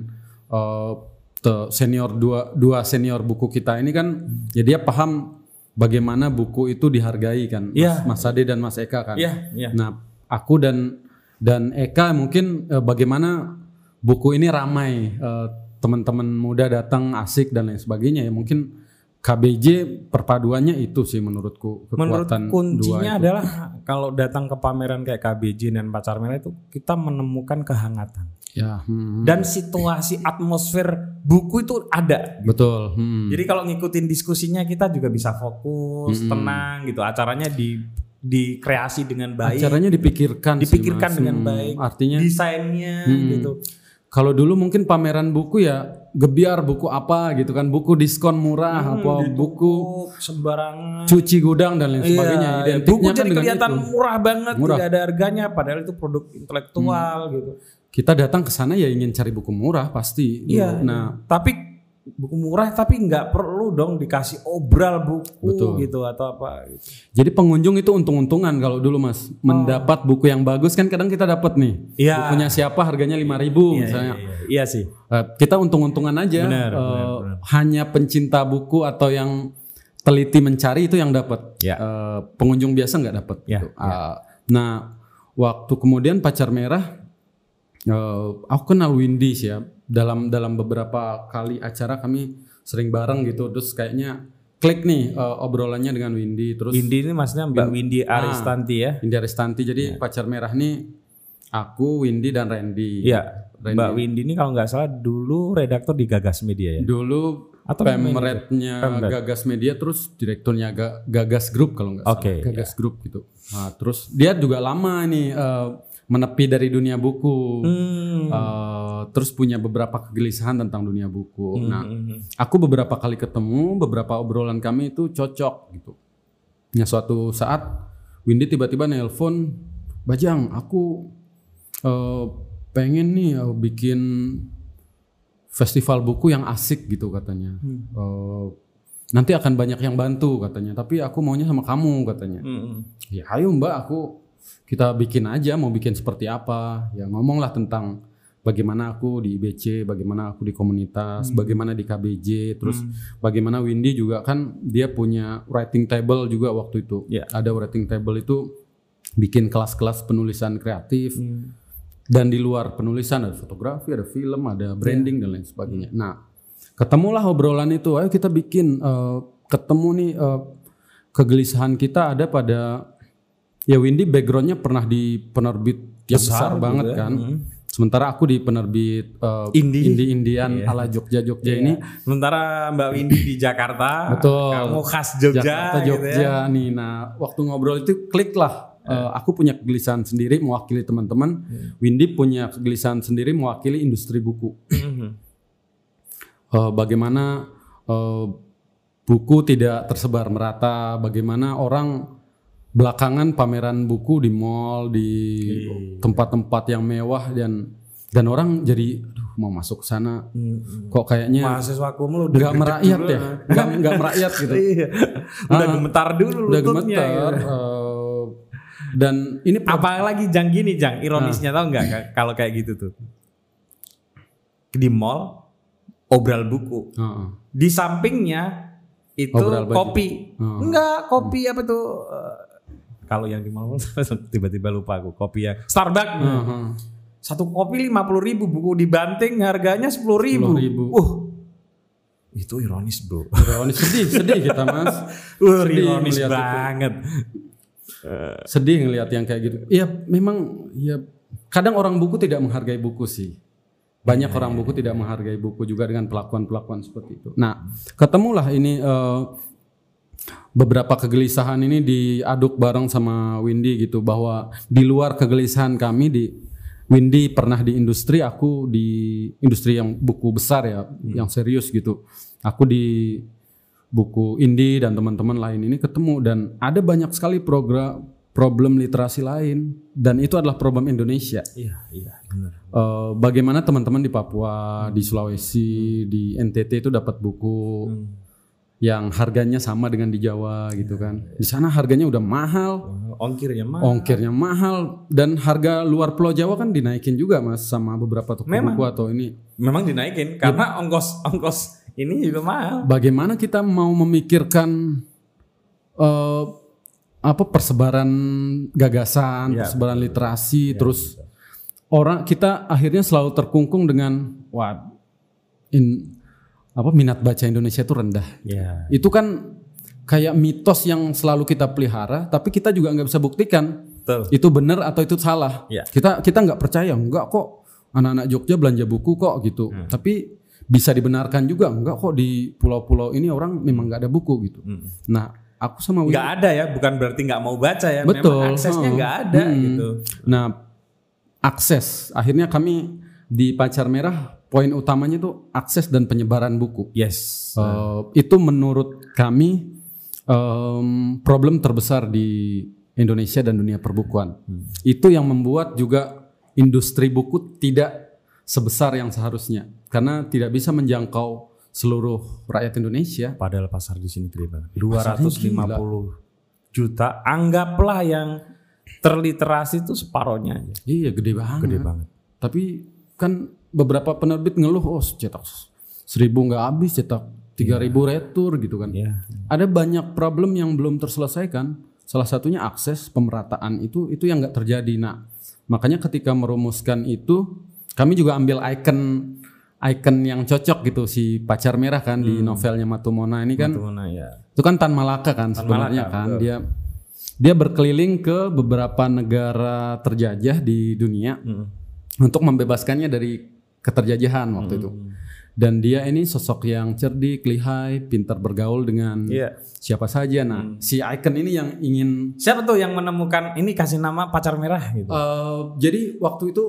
te- senior dua dua senior buku kita ini kan ya dia paham bagaimana buku itu dihargai kan Mas,
Iya.
Mas Ade dan Mas Eka kan
Iya, iya.
Nah, aku dan dan Eka mungkin eh, bagaimana buku ini ramai eh, teman-teman muda datang asik dan lain sebagainya ya mungkin KBJ perpaduannya itu sih menurutku
Menurut
kekuatan
kuncinya
dua itu.
adalah kalau datang ke pameran kayak KBJ dan Pacar Merah itu kita menemukan kehangatan
ya hmm,
dan situasi atmosfer buku itu ada.
betul hmm.
Jadi kalau ngikutin diskusinya kita juga bisa fokus, tenang gitu. Acaranya di dikreasi dengan baik,
acaranya dipikirkan sih,
dipikirkan
Mas.
dengan
Hmm,
baik,
artinya
desainnya gitu.
kalau dulu mungkin pameran buku ya gebiar buku apa gitu kan buku diskon murah
Hmm,
apa buku
sembarangan.
cuci gudang dan lain sebagainya
Iya,
identiknya
buku
kan
jadi
dengan
kelihatan
itu.
murah banget,
Murah.
tidak ada harganya, padahal itu produk intelektual gitu.
kita datang ke sana ya ingin cari buku murah pasti
Iya.
nah
Tapi buku murah tapi nggak perlu dong dikasih obral buku
Betul.
gitu atau apa gitu.
Jadi pengunjung itu untung-untungan kalau dulu mas mendapat buku yang bagus kan kadang kita dapat nih
Iya.
bukunya siapa harganya 5000 misalnya
Iya, iya sih.
Eh, kita untung-untungan aja
Benar,
Eh,
benar,
hanya pencinta buku atau yang teliti mencari itu yang dapat
Ya.
Eh, pengunjung biasa nggak dapat
Ya,
gitu. Ah, nah waktu kemudian pacar merah eh, aku kenal Windy sih ya dalam dalam beberapa kali acara kami sering bareng gitu terus kayaknya klik nih eh, obrolannya dengan Windy terus
Windy ini maksudnya Mbak Windy Aristanti ya.
Windy Aristanti jadi pacar merah nih aku Windy dan Randy
Iya.
Randy.
Mbak Windy ini kalau nggak salah dulu redaktor di Gagas Media ya.
dulu
Atau
pemretnya Gagas Media terus direkturnya Ga- Gagas Group kalau nggak salah
Oke,
Gagas Group gitu nah terus dia juga lama nih eh, menepi dari dunia buku.
Hmm.
Eh, terus punya beberapa kegelisahan tentang dunia buku. Nah
Hmm.
aku beberapa kali ketemu beberapa obrolan kami itu cocok gitu. Nah suatu saat Windy tiba-tiba nelpon Bajang aku eh, pengen nih eh, bikin festival buku yang asik gitu katanya. Eh, nanti akan banyak yang bantu katanya. Tapi aku maunya sama kamu katanya.
Hmm.
ya ayo mbak aku kita bikin aja mau bikin seperti apa. Ya ngomonglah tentang bagaimana aku di IBC bagaimana aku di komunitas bagaimana di KBJ terus bagaimana Windy juga kan dia punya writing table juga waktu itu.
Ya.
ada writing table itu bikin kelas-kelas penulisan kreatif
Hmm.
dan di luar penulisan ada fotografi ada film ada branding dan lain sebagainya. Nah ketemulah obrolan itu ayo kita bikin eh, ketemu nih eh, kegelisahan kita ada pada ya Windy backgroundnya pernah di penerbit yang besar,
Besar
banget
juga,
kan. Sementara aku di penerbit eh,
Indie.
indie indian ala Jogja Jogja ini.
Sementara Mbak Windy di Jakarta,
Betul.
kamu khas Jogja,
Jakarta
gitu
Jogja
ya.
nih. Nah waktu ngobrol itu klik lah. Eh, aku punya kegelisahan sendiri mewakili teman-teman. Windy punya kegelisahan sendiri mewakili industri buku. Eh, bagaimana eh, buku tidak tersebar merata, bagaimana orang belakangan pameran buku di mall, di tempat-tempat yang mewah dan dan orang jadi aduh mau masuk sana kok kayaknya
Mahasiswa aku mulu
nggak merakyat ya, nggak nggak merakyat gitu.
Iya. Udah gemetar dulu
Udah
lututnya,
gemeter.
gitu.
eh, dan ini
Apalagi jang gini jang, ironisnya
Nah.
tau nggak kalau kayak gitu tuh. Di mall obral buku.
Heeh.
Di sampingnya itu
Obral
kopi.
Hmm.
Enggak, kopi apa tuh? eh, kalau yang di mall tiba-tiba lupa aku kopi yang Starbucks.
Heeh.
Satu kopi lima puluh ribu, buku dibanting harganya sepuluh ribu.
10.000.
Uh, itu ironis bro.
Ironis sedih, sedih kita mas.
Uh,
Sedih
ironis
itu.
banget.
Sedih ngelihat yang kayak gitu. Iya, memang ya kadang orang buku tidak menghargai buku sih. Banyak orang buku tidak menghargai buku juga dengan pelakuan-pelakuan seperti itu. Nah, ketemulah ini eh, beberapa kegelisahan ini diaduk bareng sama Windy gitu bahwa di luar kegelisahan kami di Windy pernah di industri, aku di industri yang buku besar ya, yang serius gitu. Aku di buku indie dan teman-teman lain ini ketemu dan ada banyak sekali program problem literasi lain dan itu adalah problem Indonesia.
Iya, iya, benar.
Eh, bagaimana teman-teman di Papua, di Sulawesi, di NTT itu dapat buku yang harganya sama dengan di Jawa gitu kan. Di sana harganya udah mahal,
Ongkirnya mah.
ongkirnya mahal dan harga luar Pulau Jawa kan dinaikin juga Mas sama beberapa toko
Memang.
buku atau ini.
Memang dinaikin karena ongkos ongkos ini juga mahal.
Bagaimana kita mau memikirkan eh, apa persebaran gagasan,
Ya,
persebaran literasi, terus orang kita akhirnya selalu terkungkung dengan wah in, apa minat baca Indonesia itu rendah.
Iya.
Itu kan kayak mitos yang selalu kita pelihara, tapi kita juga nggak bisa buktikan
Betul.
itu benar atau itu salah.
Ya.
Kita kita nggak percaya, enggak kok anak-anak Jogja belanja buku kok gitu.
Hmm.
Tapi bisa dibenarkan juga, enggak kok di pulau-pulau ini orang memang nggak ada buku gitu. Nah, aku sama
Nggak ada ya, bukan berarti nggak mau baca ya.
Betul.
Memang aksesnya
Oh.
nggak ada
Hmm.
gitu.
Nah, akses. Akhirnya kami di Pacar Merah poin utamanya itu akses dan penyebaran buku.
Yes.
Eh, itu menurut kami em, problem terbesar di Indonesia dan dunia perbukuan. Itu yang membuat juga industri buku tidak sebesar yang seharusnya karena tidak bisa menjangkau seluruh rakyat Indonesia.
Padahal pasar di sini gede banget.
Pasarnya
250 juta. Anggaplah yang terliterasi itu separohnya aja.
Iya gede banget.
Gede banget.
Tapi kan beberapa penerbit ngeluh, oh cetak seribu nggak habis, cetak tiga ribu retur gitu kan.
Iya.
Ada banyak problem yang belum terselesaikan. Salah satunya akses pemerataan itu itu yang nggak terjadi. Nah, makanya ketika merumuskan itu, kami juga ambil icon icon yang cocok gitu si pacar merah kan di novelnya Matumona ini kan
Itu mana ya?
itu kan Tan Malaka kan sebenarnya
Malaka,
kan dia dia berkeliling ke beberapa negara terjajah di dunia untuk membebaskannya dari keterjajahan waktu itu. Dan dia ini sosok yang cerdik lihai pintar bergaul dengan
Iya.
siapa saja. Nah si icon ini yang ingin
Siapa tuh yang menemukan ini kasih nama pacar merah gitu?
eh, jadi waktu itu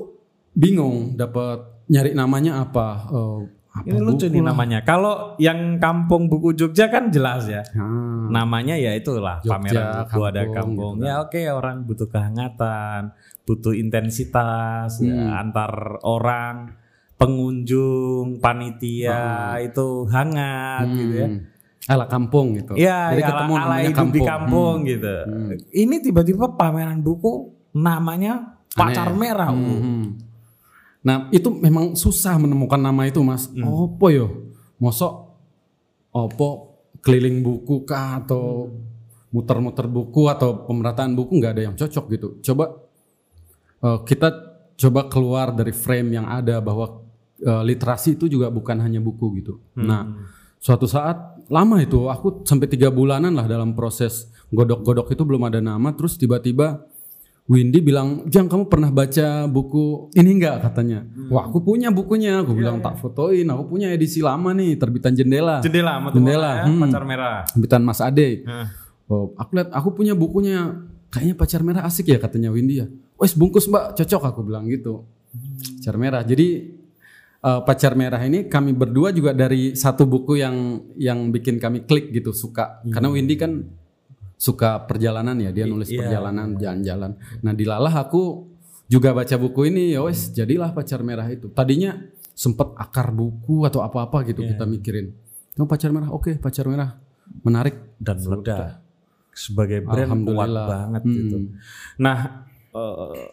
bingung dapat nyari namanya apa. Eh, apa
ini lucu nih namanya. Kalau yang kampung buku Jogja kan jelas ya.
Nah,
Namanya ya itulah
Jogja,
pameran buku ada
kampung, gitu
Ya oke orang butuh kehangatan, butuh intensitas
Hmm.
ya, antar orang, pengunjung, panitia itu hangat gitu ya.
hmm, ala kampung gitu
Iya,
Jadi
ya,
ketemu
ala, ala hidup di
kampung.
kampung
Hmm.
gitu. Ini tiba-tiba pameran buku namanya pacar merah.
Hmm. Nah itu memang susah menemukan nama itu mas.
Hmm.
Opo yo, mosok opo keliling buku kah atau muter-muter buku atau pemerataan buku nggak ada yang cocok gitu. Coba eh, kita coba keluar dari frame yang ada bahwa eh, literasi itu juga bukan hanya buku gitu.
Hmm.
Nah suatu saat lama itu aku sampai tiga bulanan lah dalam proses godok-godok itu belum ada nama. Terus tiba-tiba Windy bilang, Jang kamu pernah baca buku ini enggak katanya? Wah aku punya bukunya, aku bilang tak fotoin, aku punya edisi lama nih, terbitan jendela,
Jendela sama
Jendela,
ya,
hmm.
pacar merah.
terbitan Mas Ade.
Nah,
Oh, aku lihat, aku punya bukunya, kayaknya pacar merah asik ya katanya Windy ya. Wes bungkus mbak cocok aku bilang gitu. Pacar merah. Jadi eh, pacar merah ini kami berdua juga dari satu buku yang yang bikin kami klik gitu suka. Karena Windy kan suka perjalanan ya dia nulis
Iya.
perjalanan jalan-jalan. Nah di Lalah aku juga baca buku ini ya wes jadilah pacar merah itu. Tadinya sempet akar buku atau apa-apa gitu kita mikirin. Oh, pacar merah, oke pacar merah menarik.
dan meledak sebagai brand kuat banget
Hmm.
gitu. Nah, eh,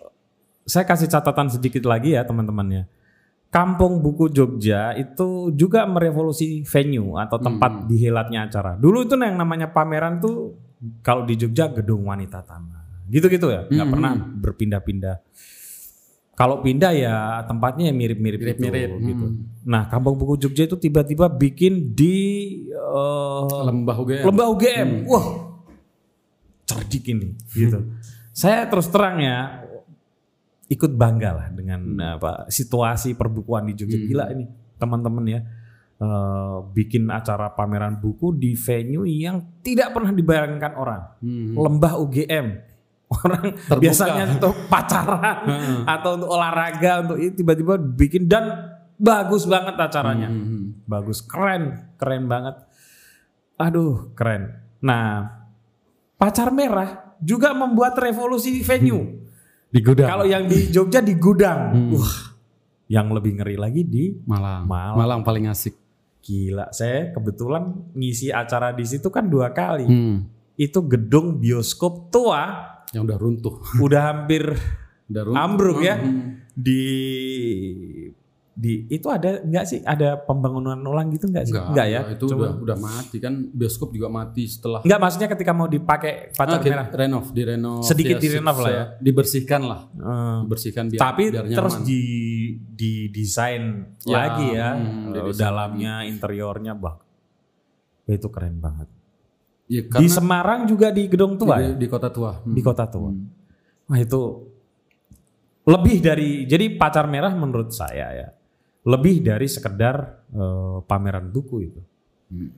saya kasih catatan sedikit lagi ya teman-teman ya. Kampung Buku Jogja itu juga merevolusi venue atau tempat dihelatnya acara. Dulu itu yang namanya pameran tuh kalau di Jogja gedung wanita taman. Gitu-gitu ya, nggak pernah berpindah-pindah. Kalau pindah ya tempatnya yang mirip-mirip
Mirip-mirip,
gitu. Nah, Kampung Buku Jogja itu tiba-tiba bikin di eh,
Lembah UGM.
Lembah UGM. Wah. Cerdik ini gitu. Saya terus terang ya ikut bangga lah dengan apa situasi perbukuan di Jogja. Gila ini teman-teman ya. eh, bikin acara pameran buku di venue yang tidak pernah dibayangkan orang.
Hmm.
Lembah UGM. Orang biasanya untuk pacaran atau untuk olahraga untuk itu tiba-tiba bikin dan bagus banget acaranya.
Hmm.
Bagus, keren, keren banget. Aduh, keren. Nah, Pacar Merah juga membuat revolusi venue.
Di gudang.
Kalau yang di Jogja di gudang. Wah, yang lebih ngeri lagi di
Malang.
Malang.
Malang paling asik.
gila. Saya kebetulan ngisi acara di situ kan dua kali.
Hmm.
Itu gedung bioskop tua
Yang udah runtuh.
udah hampir
Udah runtuh.
ambruk ya.
Hmm.
Di di itu ada nggak sih ada pembangunan ulang gitu nggak sih?
Enggak,
ya.
Itu
Cuma-
udah udah mati kan bioskop juga mati setelah
Nggak maksudnya ketika mau dipakai pacar
Ah, di-
merah.
renov, di renov.
Sedikit
ya,
direnov lah ya.
Dibersihkan lah.
Eh,
Dibersihkan biar
tapi
biar
terus
nyaman.
di di desain
Ya,
lagi ya
hmm,
dalamnya interiornya bah itu keren banget
Ya,
di Semarang juga di gedung tua
di,
ya?
di kota tua. Hmm.
di kota tua wah itu lebih dari jadi pacar merah menurut saya ya lebih dari sekedar eh, pameran buku itu
Hmm.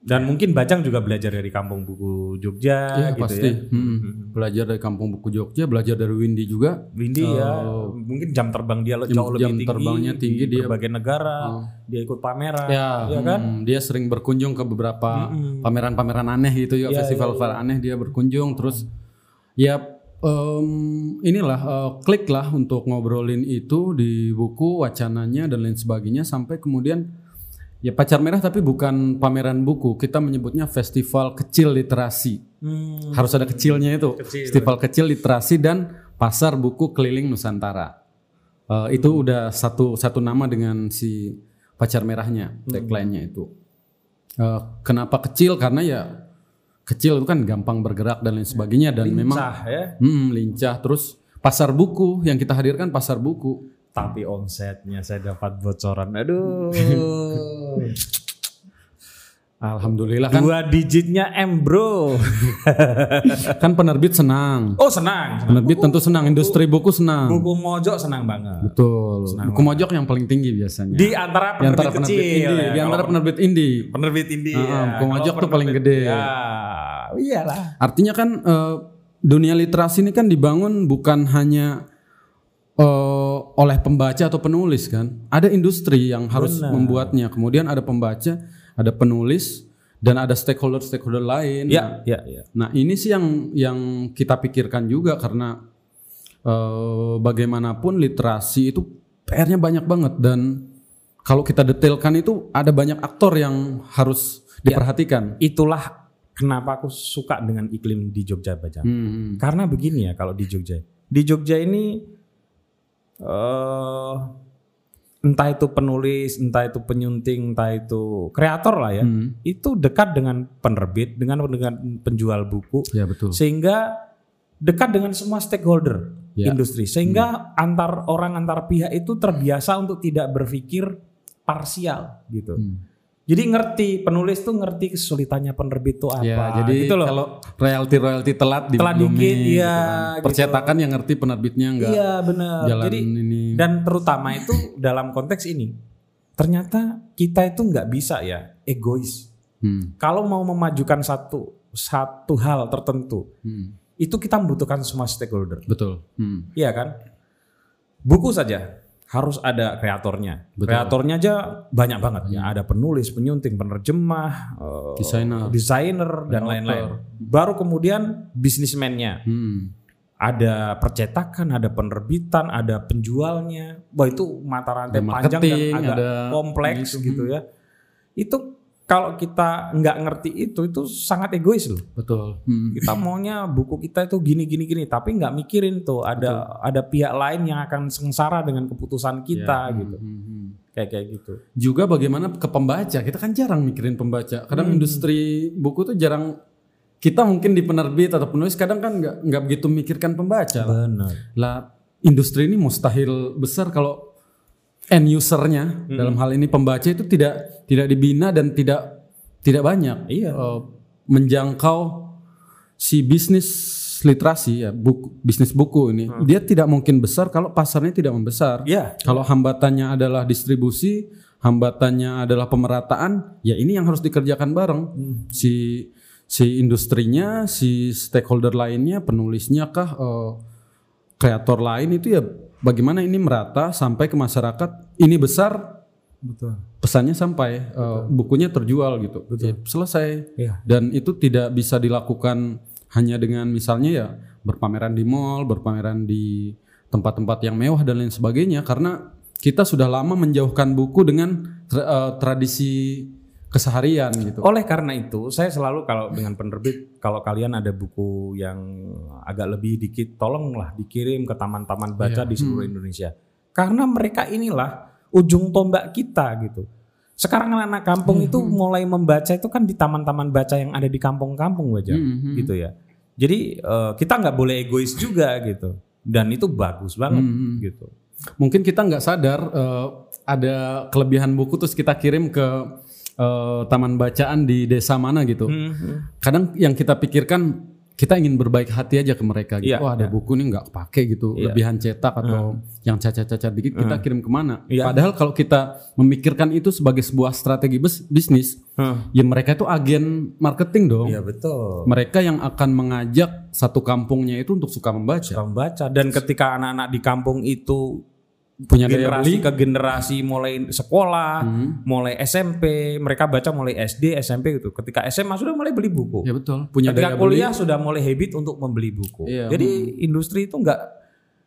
dan mungkin Bajang juga belajar dari kampung buku Jogja
Iya,
gitu
pasti.
ya
Hmm. Belajar dari kampung buku Jogja, belajar dari Windy juga.
Windy ya mungkin jam terbang dia
Oh. Jam-
jauh lebih
jam
tinggi
terbangnya tinggi,
di
dia-
berbagai negara
Oh.
dia ikut pameran
Ya,
ya kan
hmm, dia sering berkunjung ke beberapa pameran-pameran aneh gitu ya, festival aneh dia berkunjung terus ya em, inilah eh, klik lah untuk ngobrolin itu di buku wacananya dan lain sebagainya sampai kemudian ya pacar merah tapi bukan pameran buku. Kita menyebutnya festival kecil literasi.
Hmm,
harus ada kecilnya itu.
Kecil.
festival kecil literasi dan pasar buku keliling Nusantara. Eh, itu udah satu satu nama dengan si pacar merahnya tagline-nya itu. Eh, kenapa kecil? Karena ya kecil itu kan gampang bergerak dan lain sebagainya dan memang
lincah ya.
Hmm, lincah. Terus pasar buku yang kita hadirkan pasar buku.
Tapi omsetnya saya dapat bocoran. Aduh
alhamdulillah kan
dua digitnya M bro
kan penerbit senang
oh senang
penerbit tentu senang industri buku senang
buku mojok senang banget
betul buku mojok yang paling tinggi biasanya
di antara
di
penerbit
antara penerbit
kecil
indie,
ya.
di antara penerbit indie.
penerbit indie ya.
buku mojok tuh paling gede.
ya iyalah
Artinya kan eh, dunia literasi ini kan dibangun bukan hanya eh, oleh pembaca atau penulis kan. Ada industri yang harus membuatnya. Kemudian ada pembaca, ada penulis dan ada stakeholder-stakeholder lain.
ya ya ya
Nah ini sih yang yang kita pikirkan juga karena eh, bagaimanapun literasi itu PR-nya banyak banget dan kalau kita detailkan itu ada banyak aktor yang harus diperhatikan.
itulah kenapa aku suka dengan iklim di Jogja Bajang
Hmm.
Karena begini ya kalau di Jogja. Di Jogja ini eh entah itu penulis, entah itu penyunting, entah itu kreator lah ya.
Hmm.
Itu dekat dengan penerbit, dengan dengan penjual buku
Ya betul.
sehingga dekat dengan semua stakeholder
Ya.
industri. Sehingga antar orang antar pihak itu terbiasa untuk tidak berpikir parsial gitu.
Hmm.
Jadi ngerti penulis tuh ngerti kesulitannya penerbit tuh apa.
Ya, jadi
gitu loh.
kalau royalti royalti telat di
Telat dikit, iya, gitu.
Percetakan yang ngerti penerbitnya enggak
Iya benar. Jadi
ini.
dan terutama itu dalam konteks ini ternyata kita itu nggak bisa ya egois.
Hmm.
Kalau mau memajukan satu satu hal tertentu
Hmm.
itu kita membutuhkan semua stakeholder.
Betul. Hmm.
Iya kan? Buku saja harus ada kreatornya. Kreatornya aja banyak banget ya. Ada penulis, penyunting, penerjemah, eh,
Desainer.
desainer dan lain-lain. Baru kemudian bisnismennya.
Hmm.
Ada percetakan, ada penerbitan, ada penjualnya. Wah itu mata rantai
Ada
panjang dan agak
ada
kompleks gitu ya. Itu kalau kita nggak ngerti itu, itu sangat egois loh.
Betul. Hmm.
Kita maunya buku kita itu gini gini gini, tapi nggak mikirin tuh ada ada pihak lain yang akan sengsara dengan keputusan kita gitu.
Hmm, hmm.
Kayak kayak gitu.
Juga bagaimana ke pembaca. Kita kan jarang mikirin pembaca. Kadang industri buku tuh jarang kita mungkin di penerbit atau penulis kadang kan nggak nggak begitu mikirkan pembaca. lah.
Benar.
Lah industri ini mustahil besar kalau end usernya dalam hal ini pembaca itu tidak tidak dibina dan tidak tidak banyak.
Iya.
eh, menjangkau si bisnis literasi ya buku bisnis buku ini. Dia tidak mungkin besar kalau pasarnya tidak membesar.
Iya.
kalau hambatannya adalah distribusi hambatannya adalah pemerataan ya ini yang harus dikerjakan bareng. Si si industrinya si stakeholder lainnya penulisnya kah eh, kreator lain itu ya bagaimana ini merata sampai ke masyarakat? Ini besar.
Betul.
pesannya sampai eh, bukunya terjual gitu. Ya, selesai.
Iya.
dan itu tidak bisa dilakukan hanya dengan misalnya ya berpameran di mall berpameran di tempat-tempat yang mewah dan lain sebagainya karena kita sudah lama menjauhkan buku dengan tra- eh, tradisi keseharian gitu
Oleh karena itu, saya selalu kalau dengan penerbit, kalau kalian ada buku yang agak lebih dikit, tolonglah dikirim ke taman-taman baca di seluruh Indonesia. Karena mereka inilah ujung tombak kita gitu. Sekarang anak-anak kampung itu mulai membaca itu kan di taman-taman baca yang ada di kampung-kampung aja, gitu ya. Jadi eh, kita nggak boleh egois juga gitu. Dan itu bagus banget gitu.
mungkin kita nggak sadar eh, ada kelebihan buku terus kita kirim ke eh, taman bacaan di desa mana gitu. Kadang yang kita pikirkan kita ingin berbaik hati aja ke mereka gitu.
Iya,
oh ada buku nih nggak pakai gitu, lebihan cetak atau yang cacat-cacat dikit kita kirim ke mana?
Iya.
Padahal kalau kita memikirkan itu sebagai sebuah strategi bisnis, ya mereka itu agen marketing dong.
Iya betul.
Mereka yang akan mengajak satu kampungnya itu untuk suka membaca.
Suka membaca dan ketika anak-anak di kampung itu
Punya daya
generasi ke generasi mulai sekolah, mulai SMP, mereka baca mulai SD, SMP gitu. Ketika SMA sudah mulai beli buku.
Ya betul. Punya
Ketika
daya beli.
kuliah sudah mulai habit untuk membeli buku.
Iya,
Jadi industri itu nggak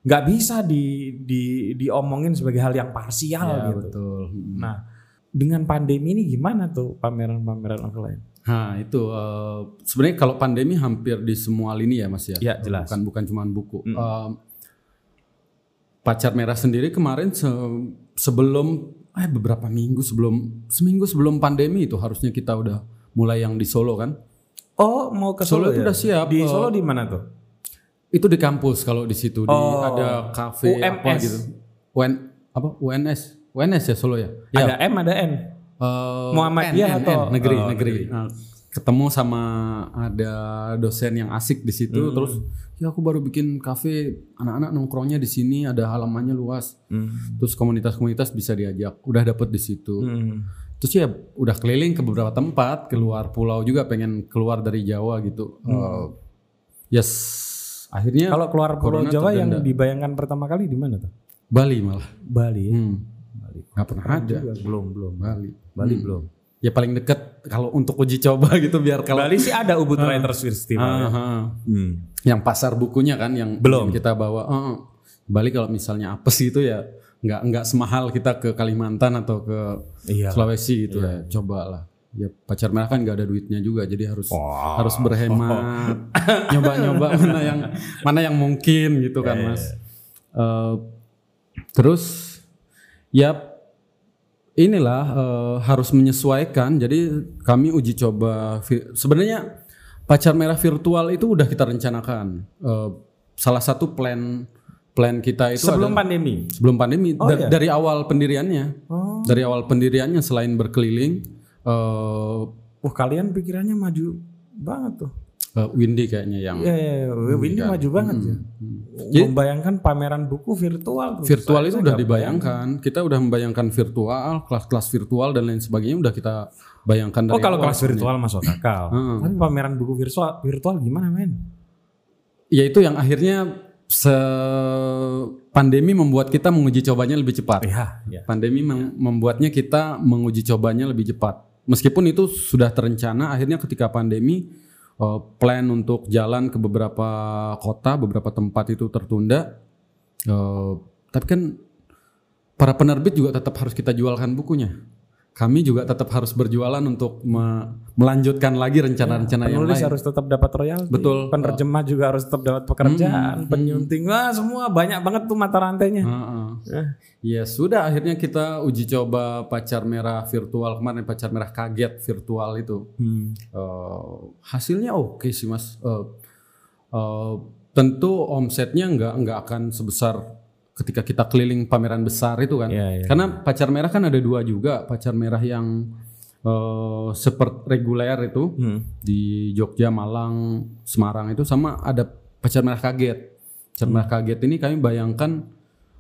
nggak bisa di, di diomongin sebagai hal yang parsial
Ya,
gitu.
betul. Hmm.
Nah, dengan pandemi ini gimana tuh pameran-pameran offline?
Nah itu eh, sebenarnya kalau pandemi hampir di semua lini ya mas ya.
Ya, jelas.
Bukan bukan cuma buku. Eh, Pacar Merah sendiri kemarin se- sebelum eh beberapa minggu sebelum seminggu sebelum pandemi itu harusnya kita udah mulai yang di Solo kan.
Oh, mau ke
Solo
Solo,
itu
ya?
udah siap.
Di
Oh.
Solo di mana tuh?
Itu di kampus kalau di situ di
Oh.
ada kafe apa gitu. UN apa UNS UNS ya Solo ya. Ya.
Ada M, ada N.
Eh,
Muhammadiyah atau-
N, negeri
Oh,
negeri. Nah, ketemu sama ada dosen yang asik di situ
Hmm.
terus ya aku baru bikin kafe anak-anak nongkrongnya di sini ada halamannya luas terus komunitas-komunitas bisa diajak udah dapet di situ
Hmm.
terus ya udah keliling ke beberapa tempat keluar pulau juga pengen keluar dari Jawa gitu Eh, yes akhirnya
Kalau keluar Pulau Jawa yang dibayangkan pertama kali di mana tuh?
Bali malah
Bali. ya?
hmm. nggak pernah ada
Belum, belum.
Bali
Bali belum.
Ya paling deket kalau untuk uji coba gitu biar kalau
Bali sih ada Ubud Writers Festival. ya.
Aha.
Hmm.
yang pasar bukunya kan yang
Belum.
yang kita bawa Heeh. Bali kalau misalnya apes gitu ya nggak nggak semahal kita ke Kalimantan atau ke
Iya.
Sulawesi gitu ya cobalah ya pacar merah kan nggak ada duitnya juga jadi harus
Wah.
harus berhemat nyoba-nyoba mana yang mana yang mungkin gitu kan
Iya,
mas Eh, terus ya inilah eh, harus menyesuaikan jadi kami uji coba sebenarnya pacar merah virtual itu udah kita rencanakan Eh, salah satu plan plan kita itu
Sebelum
adalah-
pandemi.
sebelum pandemi
Oh,
Da-
iya?
dari awal pendiriannya
Oh.
dari awal pendiriannya selain berkeliling eh
Wah, kalian pikirannya maju banget tuh.
Eh, Windy kayaknya yang
Iya, iya, iya. ini maju banget ya. Membayangkan pameran buku virtual tuh.
virtual itu udah dibayangkan kita udah membayangkan virtual kelas-kelas virtual dan lain sebagainya udah kita bayangkan dari
Oh, kalau kelas virtual masuk akal. Tapi pameran buku virtual virtual gimana, men?
ya itu yang akhirnya se pandemi membuat kita menguji cobanya lebih cepat.
Iya, iya.
Pandemi mem- membuatnya kita menguji cobanya lebih cepat. Meskipun itu sudah terencana, akhirnya ketika pandemi eh, plan untuk jalan ke beberapa kota, beberapa tempat itu tertunda. Eh, tapi kan para penerbit juga tetap harus kita jualkan bukunya. Kami juga tetap harus berjualan untuk me- melanjutkan lagi rencana-rencana yang
Penulis
lain.
harus tetap dapat royalti.
Betul.
Penerjemah juga harus tetap dapat pekerjaan. Penyunting, wah semua banyak banget tuh mata rantainya.
Heeh.
Eh.
Ya sudah akhirnya kita uji coba pacar merah virtual kemarin pacar merah kaget virtual itu.
Hmm.
Eh, hasilnya oke sih mas. Eh, eh, tentu omsetnya nggak nggak akan sebesar ketika kita keliling pameran besar itu kan.
Iya, iya.
Karena pacar merah kan ada dua juga pacar merah yang eh, seperti reguler itu
Hmm.
di Jogja, Malang, Semarang itu sama ada pacar merah kaget. Pacar merah kaget ini kami bayangkan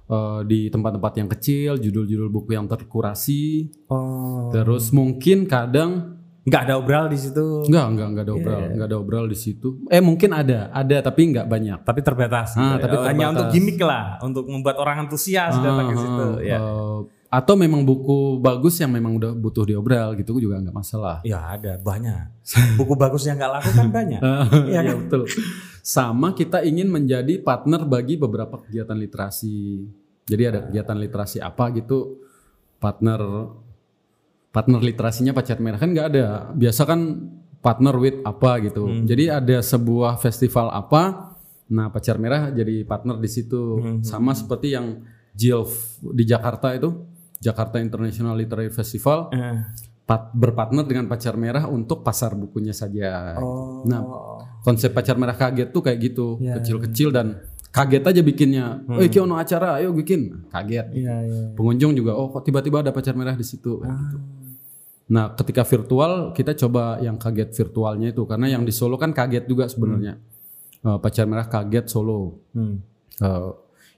eh, di tempat-tempat yang kecil, judul-judul buku yang terkurasi,
Oh.
terus mungkin kadang
Nggak ada obral di situ.
Enggak, enggak, enggak ada obral, enggak ada obral di situ. Eh mungkin ada, ada tapi enggak banyak.
Tapi terbatas.
Ah,
gitu
tapi
ya. Hanya
terbatas.
untuk gimmick lah, untuk membuat orang antusias datang ke situ.
Ah,
Ya.
eh, atau memang buku bagus yang memang udah butuh diobral gitu juga enggak masalah.
ya ada banyak. Buku bagus yang nggak laku kan banyak. Iya
Iya
kan?
betul. Sama kita ingin menjadi partner bagi beberapa kegiatan literasi. Jadi ada kegiatan literasi apa gitu, partner partner literasinya pacar merah kan nggak ada. Biasa kan partner with apa gitu. Jadi ada sebuah festival apa, nah pacar merah jadi partner di situ. Sama seperti yang JILF di Jakarta itu, Jakarta International Literary Festival
Eh.
pat- berpartner dengan pacar merah untuk pasar bukunya saja.
Oh.
Nah, konsep pacar merah kaget tuh kayak gitu,
Ya,
kecil-kecil dan kaget aja bikinnya. Oh, iki ono acara, ayo bikin. Kaget.
Iya, iya.
Pengunjung juga, oh kok tiba-tiba ada pacar merah di situ. kayak gitu. Nah, ketika virtual kita coba yang kaget virtualnya itu karena yang di Solo kan kaget juga sebenarnya. Eh, pacar merah kaget Solo.
Hmm.
Eh,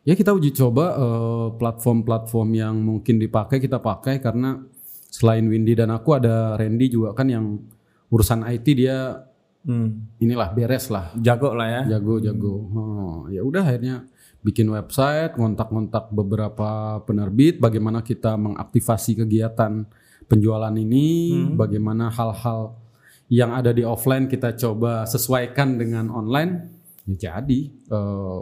ya kita uji coba eh, platform-platform yang mungkin dipakai kita pakai karena selain Windy dan aku ada Randy juga kan yang urusan IT dia
Hmm.
inilah beres lah
Jago lah ya.
jago jago Oh, ya udah akhirnya bikin website ngontak-ngontak beberapa penerbit bagaimana kita mengaktifasi kegiatan penjualan ini bagaimana hal-hal yang ada di offline kita coba sesuaikan dengan online ya jadi eh,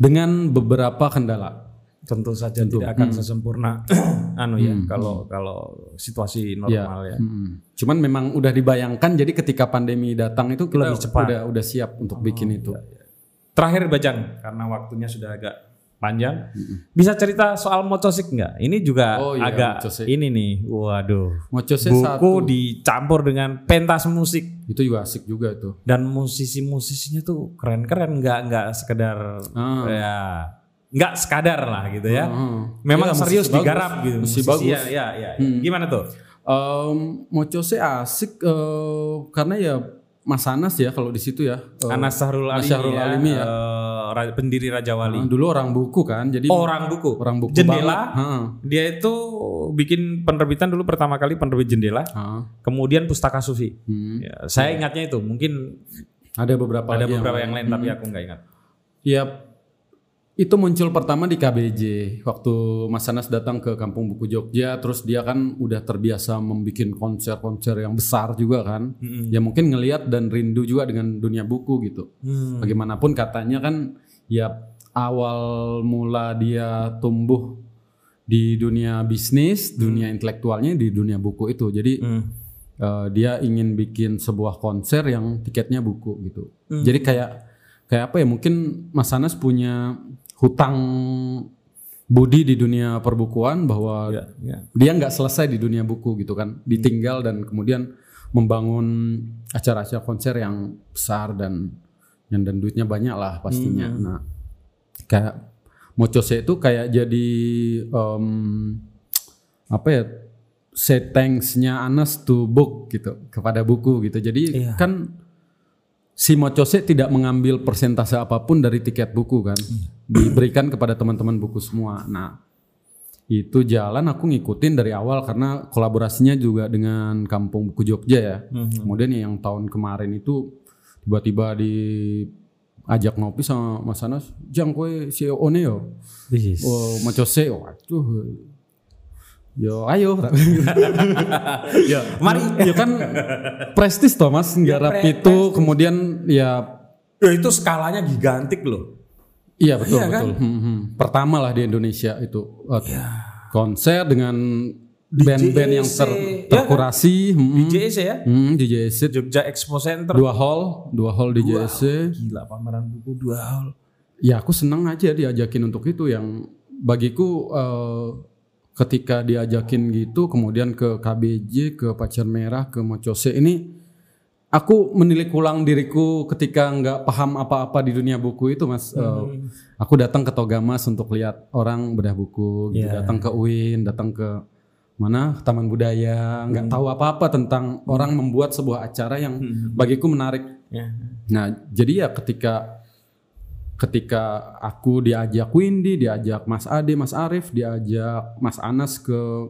dengan beberapa kendala
Tentu saja tidak akan sesempurna anu ya kalau kalau situasi normal ya.
Hmm. Cuman memang udah dibayangkan jadi ketika pandemi datang itu kita
Lebih cepat.
udah udah siap untuk bikin itu.
Terakhir Bajang karena waktunya sudah agak panjang. Bisa cerita soal mocosik nggak? Ini juga
Oh iya,
agak
mocosik.
ini nih. Waduh.
Mocosnya
Buku
satu
dicampur dengan pentas musik
itu juga asik juga tuh.
dan musisi-musisinya tuh keren-keren nggak nggak sekedar
Ah.
ya nggak sekadar lah gitu ya.
Hmm.
Memang
musisi
serius
bagus.
digarap gitu.
Musisi
Musisi,
bagus. Hmm.
Ya, ya, ya. Gimana tuh?
Em, Mocose asik eh, karena ya Mas Anas ya kalau di situ ya. Eh,
Anas Sahrul Alimi,
Sahrul
ya,
Alimi ya.
eh, ra- pendiri Raja Wali.
dulu orang buku kan, jadi
Orang buku.
orang buku
Jendela.
banget.
Dia itu bikin penerbitan dulu pertama kali penerbit jendela,
Heeh.
kemudian pustaka sufi.
Hmm.
Ya, saya ingatnya itu, mungkin
Ada beberapa
ada beberapa
yang,
yang lain tapi aku nggak ingat.
Ya itu muncul pertama di KBJ waktu Mas Anas datang ke Kampung Buku Jogja terus dia kan udah terbiasa membuat konser-konser yang besar juga kan ya mungkin ngelihat dan rindu juga dengan dunia buku gitu
Hmm.
bagaimanapun katanya kan ya awal mula dia tumbuh di dunia bisnis dunia intelektualnya di dunia buku itu jadi
Hmm.
eh, dia ingin bikin sebuah konser yang tiketnya buku gitu. Jadi kayak kayak apa ya? Mungkin Mas Anas punya hutang budi di dunia perbukuan bahwa
Ya, ya.
dia nggak selesai di dunia buku gitu kan, ditinggal dan kemudian membangun acara-acara konser yang besar dan yang dan duitnya banyak lah pastinya. Nah, kayak Mocose itu kayak jadi em, apa ya? Say thanks-nya Anas to book gitu kepada buku gitu. Jadi
Iya.
kan si Mocose tidak mengambil persentase apa pun dari tiket buku kan, diberikan kepada teman-teman buku semua. Nah, itu jalan aku ngikutin dari awal karena kolaborasinya juga dengan Kampung Buku Jogja ya. Kemudian yang tahun kemarin itu tiba-tiba di ajak ngopi sama Mas Anas, "Jang kowe CEO ne yo."
Yes.
Oh, macose, waduh. Yo, ayo.
Ya, mari.
ya kan prestis toh Mas, nggarap itu kemudian ya
Ya, itu skalanya gigantik loh.
Iya betul
Iya kan?
betul. Hmm, hmm. Pertama lah di Indonesia itu uh, konser dengan band-band yang ter,
JEC, ya kan?
terkurasi. hmm,
JEC ya,
hmm, di JSC
Jogja Expo Center.
dua hall, dua hall di JSC.
Gila pameran buku dua hal.
Ya aku senang aja diajakin untuk itu yang bagiku eh, ketika diajakin gitu kemudian ke KBJ, ke Pacar Merah, ke Mocose ini aku menilik ulang diriku ketika nggak paham apa-apa di dunia buku itu Mas. Eh, aku datang ke Togamas untuk lihat orang bedah buku, gitu.
Iya.
datang ke UIN, datang ke mana Taman Budaya, nggak tahu apa-apa tentang orang membuat sebuah acara yang bagiku menarik.
Ya.
Nah, jadi ya ketika ketika aku diajak Windy, diajak Mas Ade, Mas Arif, diajak Mas Anas ke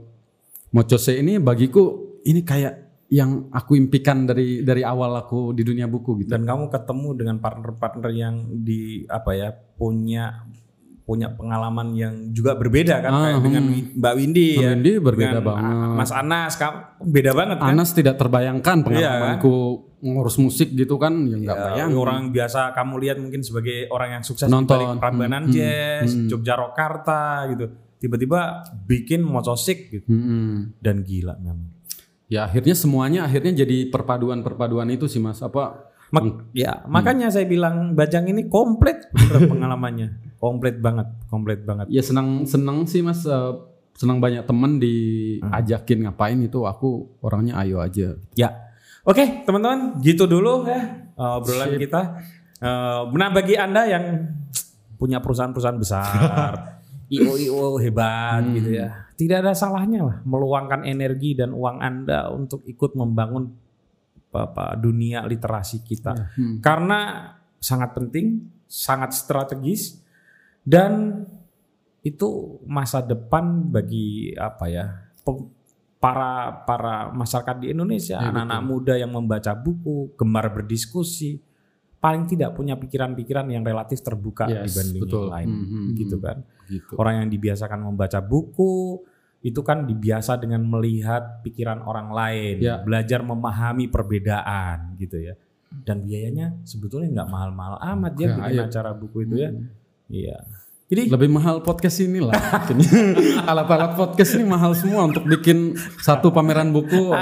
Mocose ini bagiku ini kayak yang aku impikan dari dari awal aku di dunia buku gitu.
Dan kamu ketemu dengan partner-partner yang di apa ya punya punya pengalaman yang juga berbeda kan
Ah,
kayak dengan Mbak Windy
Mbak
ya.
Windy berbeda
Dengan
banget.
Mas Anas kamu beda banget kan.
Anas tidak terbayangkan
Iya.
pengalamanku ngurus musik gitu kan ya nggak
Ya,
bayang.
orang biasa kamu lihat mungkin sebagai orang yang sukses
Nonton.
di balik Prambanan Jazz, Jogja Rokarta gitu. Tiba-tiba bikin motosik gitu
Mm-mm.
dan gila memang.
Ya akhirnya semuanya akhirnya jadi perpaduan-perpaduan itu sih Mas. Apa
Mak- ya, makanya saya bilang Bajang ini komplit pengalamannya. Komplit banget, komplit banget.
ya senang senang sih Mas eh, senang banyak temen diajakin ngapain itu aku orangnya ayo aja.
Ya. Oke, teman-teman, gitu dulu ya uh, obrolan kita. Uh, nah, bagi Anda yang punya perusahaan-perusahaan besar, IO-IO hebat gitu ya. Tidak ada salahnya lah meluangkan energi dan uang Anda untuk ikut membangun apa dunia literasi kita. Karena sangat penting, sangat strategis dan itu masa depan bagi apa ya? para para masyarakat di Indonesia, anak-anak muda yang membaca buku, gemar berdiskusi, paling tidak punya pikiran-pikiran yang relatif terbuka
Yes,
dibanding
betul.
yang lain,
Hmm, hmm,
gitu kan.
Gitu.
Orang yang dibiasakan membaca buku itu kan dibiasa dengan melihat pikiran orang lain,
Ya.
belajar memahami perbedaan gitu ya. Dan biayanya sebetulnya nggak mahal-mahal amat ya
Ya,
bikin
ayo.
acara buku itu ya. Iya. Jadi
Lebih mahal podcast ini lah. Alat-alat podcast ini mahal semua untuk bikin satu pameran buku.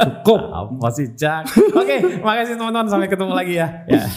Cukup.
apa sih Jack? Oke, makasih teman-teman sampai ketemu lagi ya. ya.